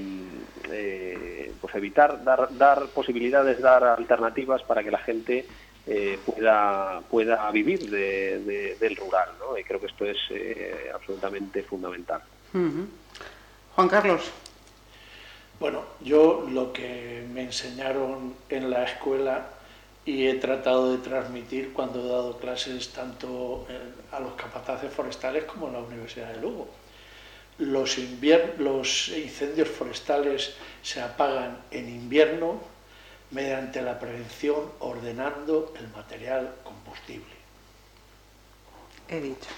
eh, pues evitar, dar, dar posibilidades, dar alternativas para que la gente eh, pueda, pueda vivir del rural, ¿no? Y creo que esto es eh, absolutamente fundamental. Juan Carlos. Bueno, yo lo que me enseñaron en la escuela y he tratado de transmitir cuando he dado clases tanto eh, a los capataces forestales como en la Universidad de Lugo. Los, los incendios forestales se apagan en invierno mediante la prevención ordenando el material combustible. He dicho.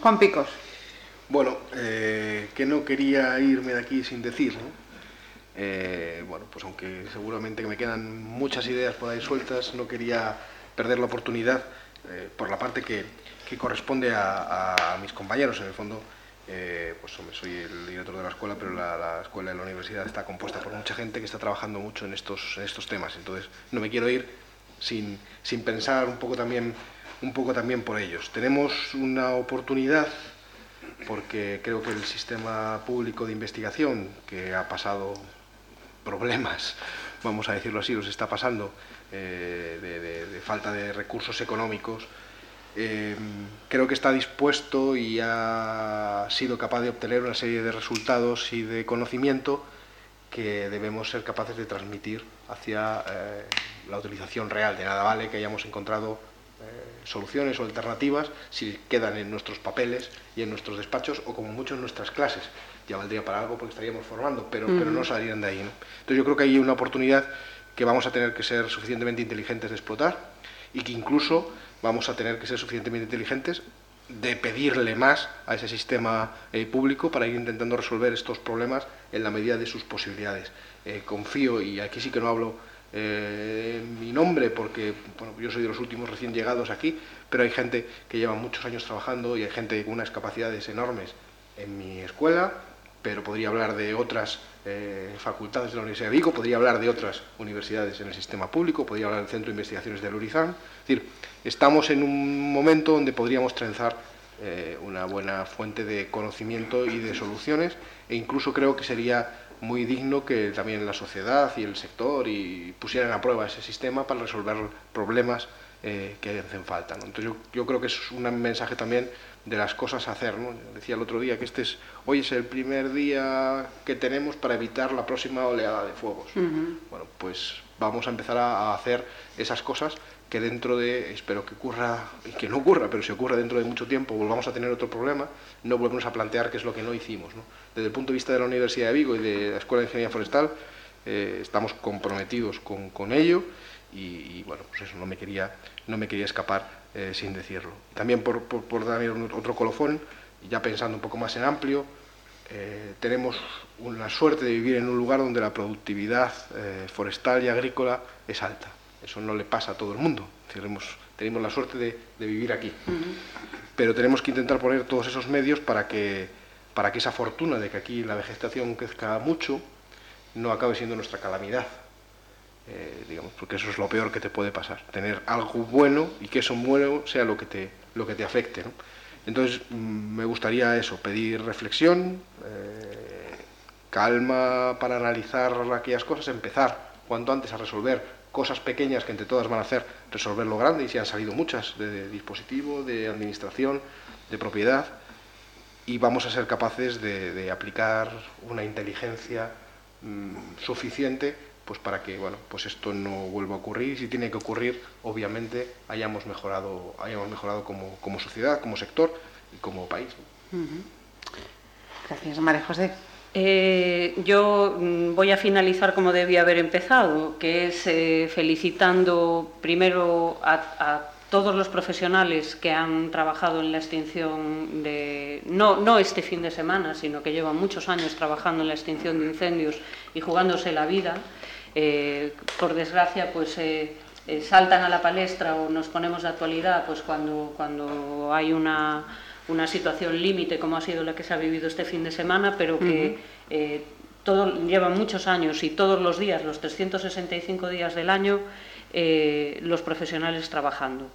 Juan Picos. Bueno, eh, que no quería irme de aquí sin decir, ¿no? Eh, bueno, pues aunque seguramente me quedan muchas ideas por ahí sueltas, no quería perder la oportunidad, eh, por la parte que, corresponde a, mis compañeros, en el fondo, pues soy el director de la escuela, pero la, escuela de la universidad está compuesta por mucha gente que está trabajando mucho en estos, estos temas, entonces no me quiero ir sin, sin pensar un poco, también, un poco también por ellos. Tenemos una oportunidad porque creo que el sistema público de investigación, que ha pasado problemas, vamos a decirlo así, los está pasando, eh, de, falta de recursos económicos, eh, creo que está dispuesto y ha sido capaz de obtener una serie de resultados y de conocimiento que debemos ser capaces de transmitir hacia eh, la utilización real. De nada vale que hayamos encontrado soluciones o alternativas si quedan en nuestros papeles y en nuestros despachos o como mucho en nuestras clases. Ya valdría para algo porque estaríamos formando, pero, pero no saldrían de ahí. Entonces yo creo que hay una oportunidad que vamos a tener que ser suficientemente inteligentes de explotar y que incluso vamos a tener que ser suficientemente inteligentes de pedirle más a ese sistema eh, público para ir intentando resolver estos problemas en la medida de sus posibilidades. Eh, confío, y aquí sí que no hablo eh, mi nombre porque bueno, yo soy de los últimos recién llegados aquí, pero hay gente que lleva muchos años trabajando y hay gente con unas capacidades enormes en mi escuela, pero podría hablar de otras eh, facultades de la Universidad de Vigo, podría hablar de otras universidades en el sistema público, podría hablar del Centro de Investigaciones de Lurizán. Es decir, estamos en un momento donde podríamos trenzar eh, una buena fuente de conocimiento y de soluciones e incluso creo que sería muy digno que también la sociedad y el sector y pusieran a prueba ese sistema para resolver problemas eh, que hacen falta. Entonces yo, yo, creo que es un mensaje también de las cosas a hacer. ¿no? Decía el otro día que este es, hoy es el primer día que tenemos para evitar la próxima oleada de fuegos. Bueno, pues vamos a empezar a hacer esas cosas que dentro de, espero que ocurra, y que no ocurra, pero si ocurra dentro de mucho tiempo, volvamos a tener otro problema, no volvemos a plantear qué es lo que no hicimos. ¿no? Desde el punto de vista de la Universidad de Vigo y de la Escuela de Ingeniería Forestal, eh, estamos comprometidos con, con ello y, bueno, pues eso, no me quería, no me quería escapar eh, sin decirlo. También por, por, por, dar otro colofón, ya pensando un poco más en amplio, eh, tenemos una suerte de vivir en un lugar donde la productividad forestal y agrícola es alta eso no le pasa a todo el mundo. Tenemos, tenemos la suerte de, vivir aquí. Pero tenemos que intentar poner todos esos medios para que, para que esa fortuna de que aquí la vegetación crezca mucho no acabe siendo nuestra calamidad. Eh, digamos, porque eso es lo peor que te puede pasar. Tener algo bueno y que eso bueno sea lo que te, lo que te afecte. Entonces, mm, me gustaría eso, pedir reflexión, eh, calma para analizar aquellas cosas, empezar cuanto antes a resolver cosas pequeñas que entre todas van a hacer resolver lo grande, y si han salido muchas, de dispositivo, de administración, de propiedad, y vamos a ser capaces de, aplicar una inteligencia mm, suficiente pues para que bueno pues esto no vuelva a ocurrir. Y si tiene que ocurrir obviamente hayamos mejorado hayamos mejorado como, como sociedad como sector y como país. Gracias María José. Eh, yo mm, voy a finalizar como debía haber empezado, que es eh, felicitando primero a, a, todos los profesionales que han trabajado en la extinción de, no, no este fin de semana, sino que llevan muchos años trabajando en la extinción de incendios y jugándose la vida. Eh, por desgracia, pues eh, eh, saltan a la palestra o nos ponemos de actualidad pues cuando, cuando hay una una situación límite como ha sido la que se ha vivido este fin de semana, pero que todo, llevan muchos años y todos los días, los 365 días del año, eh, los profesionales trabajando.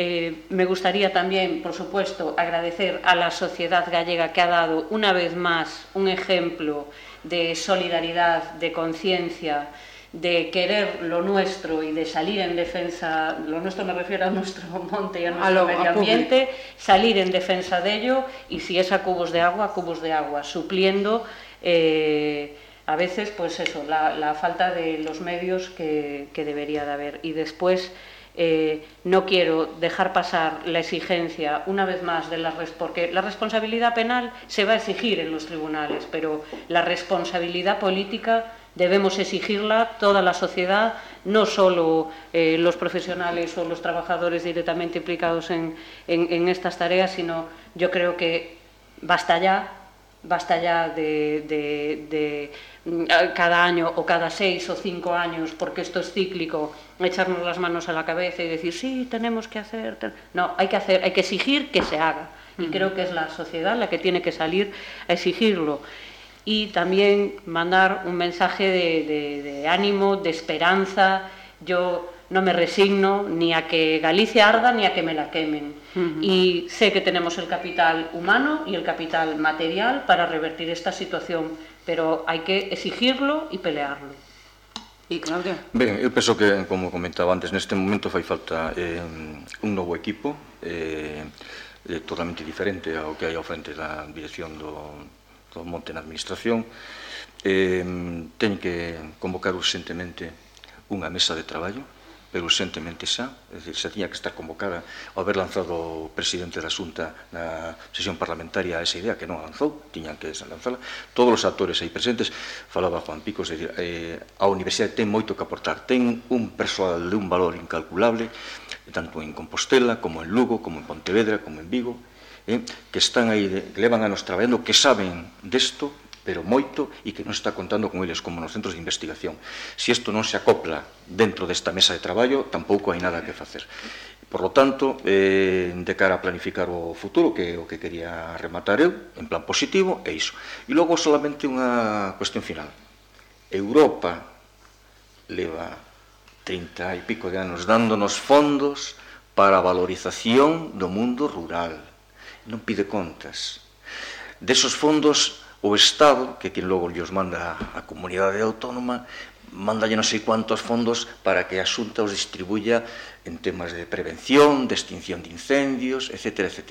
Eh, me gustaría también, por supuesto, agradecer a la sociedad gallega que ha dado una vez más un ejemplo de solidaridad, de conciencia, de querer lo nuestro y de salir en defensa, lo nuestro me refiero a nuestro monte y a nuestro a lo, medio ambiente, salir en defensa de ello y si es a cubos de agua, a cubos de agua, supliendo eh, a veces pues eso, la, falta de los medios que, debería de haber. Y después eh, no quiero dejar pasar la exigencia una vez más de la porque la responsabilidad penal se va a exigir en los tribunales, pero la responsabilidad política debemos exigirla toda la sociedad, no solo eh, los profesionales o los trabajadores directamente implicados en, estas tareas, sino yo creo que basta ya, basta ya de, cada año o cada seis o cinco años, porque esto es cíclico, echarnos las manos a la cabeza y decir, sí, tenemos que hacer. No, hay que hacer, hay que exigir que se haga. Y creo que es la sociedad la que tiene que salir a exigirlo y también mandar un mensaje de, de, de, ánimo, de esperanza. Yo no me resigno ni a que Galicia arda ni a que me la quemen. Uh -huh. Y sé que tenemos el capital humano y el capital material para revertir esta situación, pero hai que exigirlo e pelearlo. E Claudia? Ben, eu penso que, como comentaba antes, neste momento fai falta eh, un novo equipo eh, eh, totalmente diferente ao que hai ao frente da dirección do, do monte na administración. Eh, ten que convocar urgentemente unha mesa de traballo pero urgentemente xa, é dicir, xa tiña que estar convocada ao haber lanzado o presidente da Xunta na sesión parlamentaria esa idea que non lanzou, tiñan que lanzala, todos os actores aí presentes, falaba Juan Picos, é dicir, eh, a universidade ten moito que aportar, ten un persoal de un valor incalculable, tanto en Compostela, como en Lugo, como en Pontevedra, como en Vigo, eh, que están aí, de, que levan anos traballando, que saben desto, pero moito, e que non está contando con eles como nos centros de investigación. Se isto non se acopla dentro desta mesa de traballo, tampouco hai nada que facer. Por lo tanto, eh, de cara a planificar o futuro, que o que quería rematar eu, en plan positivo, é iso. E logo solamente unha cuestión final. Europa leva 30 e pico de anos dándonos fondos para a valorización do mundo rural. Non pide contas. Desos fondos o Estado, que quien logo os manda a comunidade autónoma, mandalle non sei cuantos fondos para que a Xunta os distribuya en temas de prevención, de extinción de incendios, etc. etc.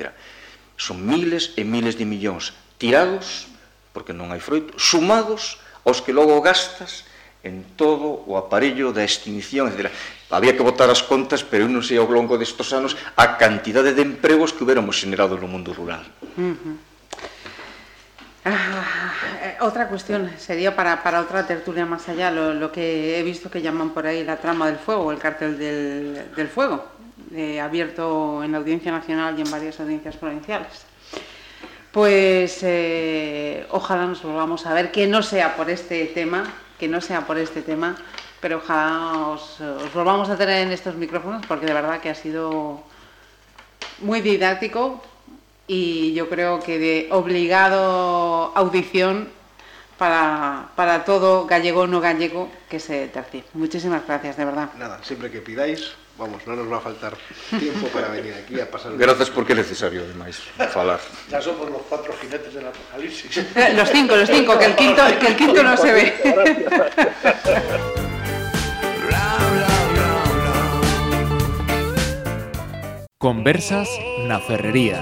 Son miles e miles de millóns tirados, porque non hai froito, sumados aos que logo gastas en todo o aparello da extinción, etc. Había que votar as contas, pero eu non sei ao longo destos anos a cantidade de empregos que hubiéramos generado no mundo rural. Uh -huh. Ah, eh, otra cuestión sería para, para otra tertulia más allá, lo, que he visto que llaman por ahí la trama del fuego, el cártel del, del fuego, eh, abierto en la Audiencia Nacional y en varias audiencias provinciales. Pues eh, ojalá nos volvamos a ver, que no sea por este tema, que no sea por este tema, pero ojalá os, os volvamos a tener en estos micrófonos porque de verdad que ha sido muy didáctico y yo creo que de obligado audición para, para todo gallego no gallego que se tercie. Muchísimas gracias, de verdad. Nada, siempre que pidáis, vamos, no nos va a faltar tiempo para venir aquí a pasar... Gracias porque é necesario, demais, falar. Ya somos los cuatro jinetes del apocalipsis. los cinco, los cinco, que el quinto, que el quinto no se ve. Conversas na ferrería.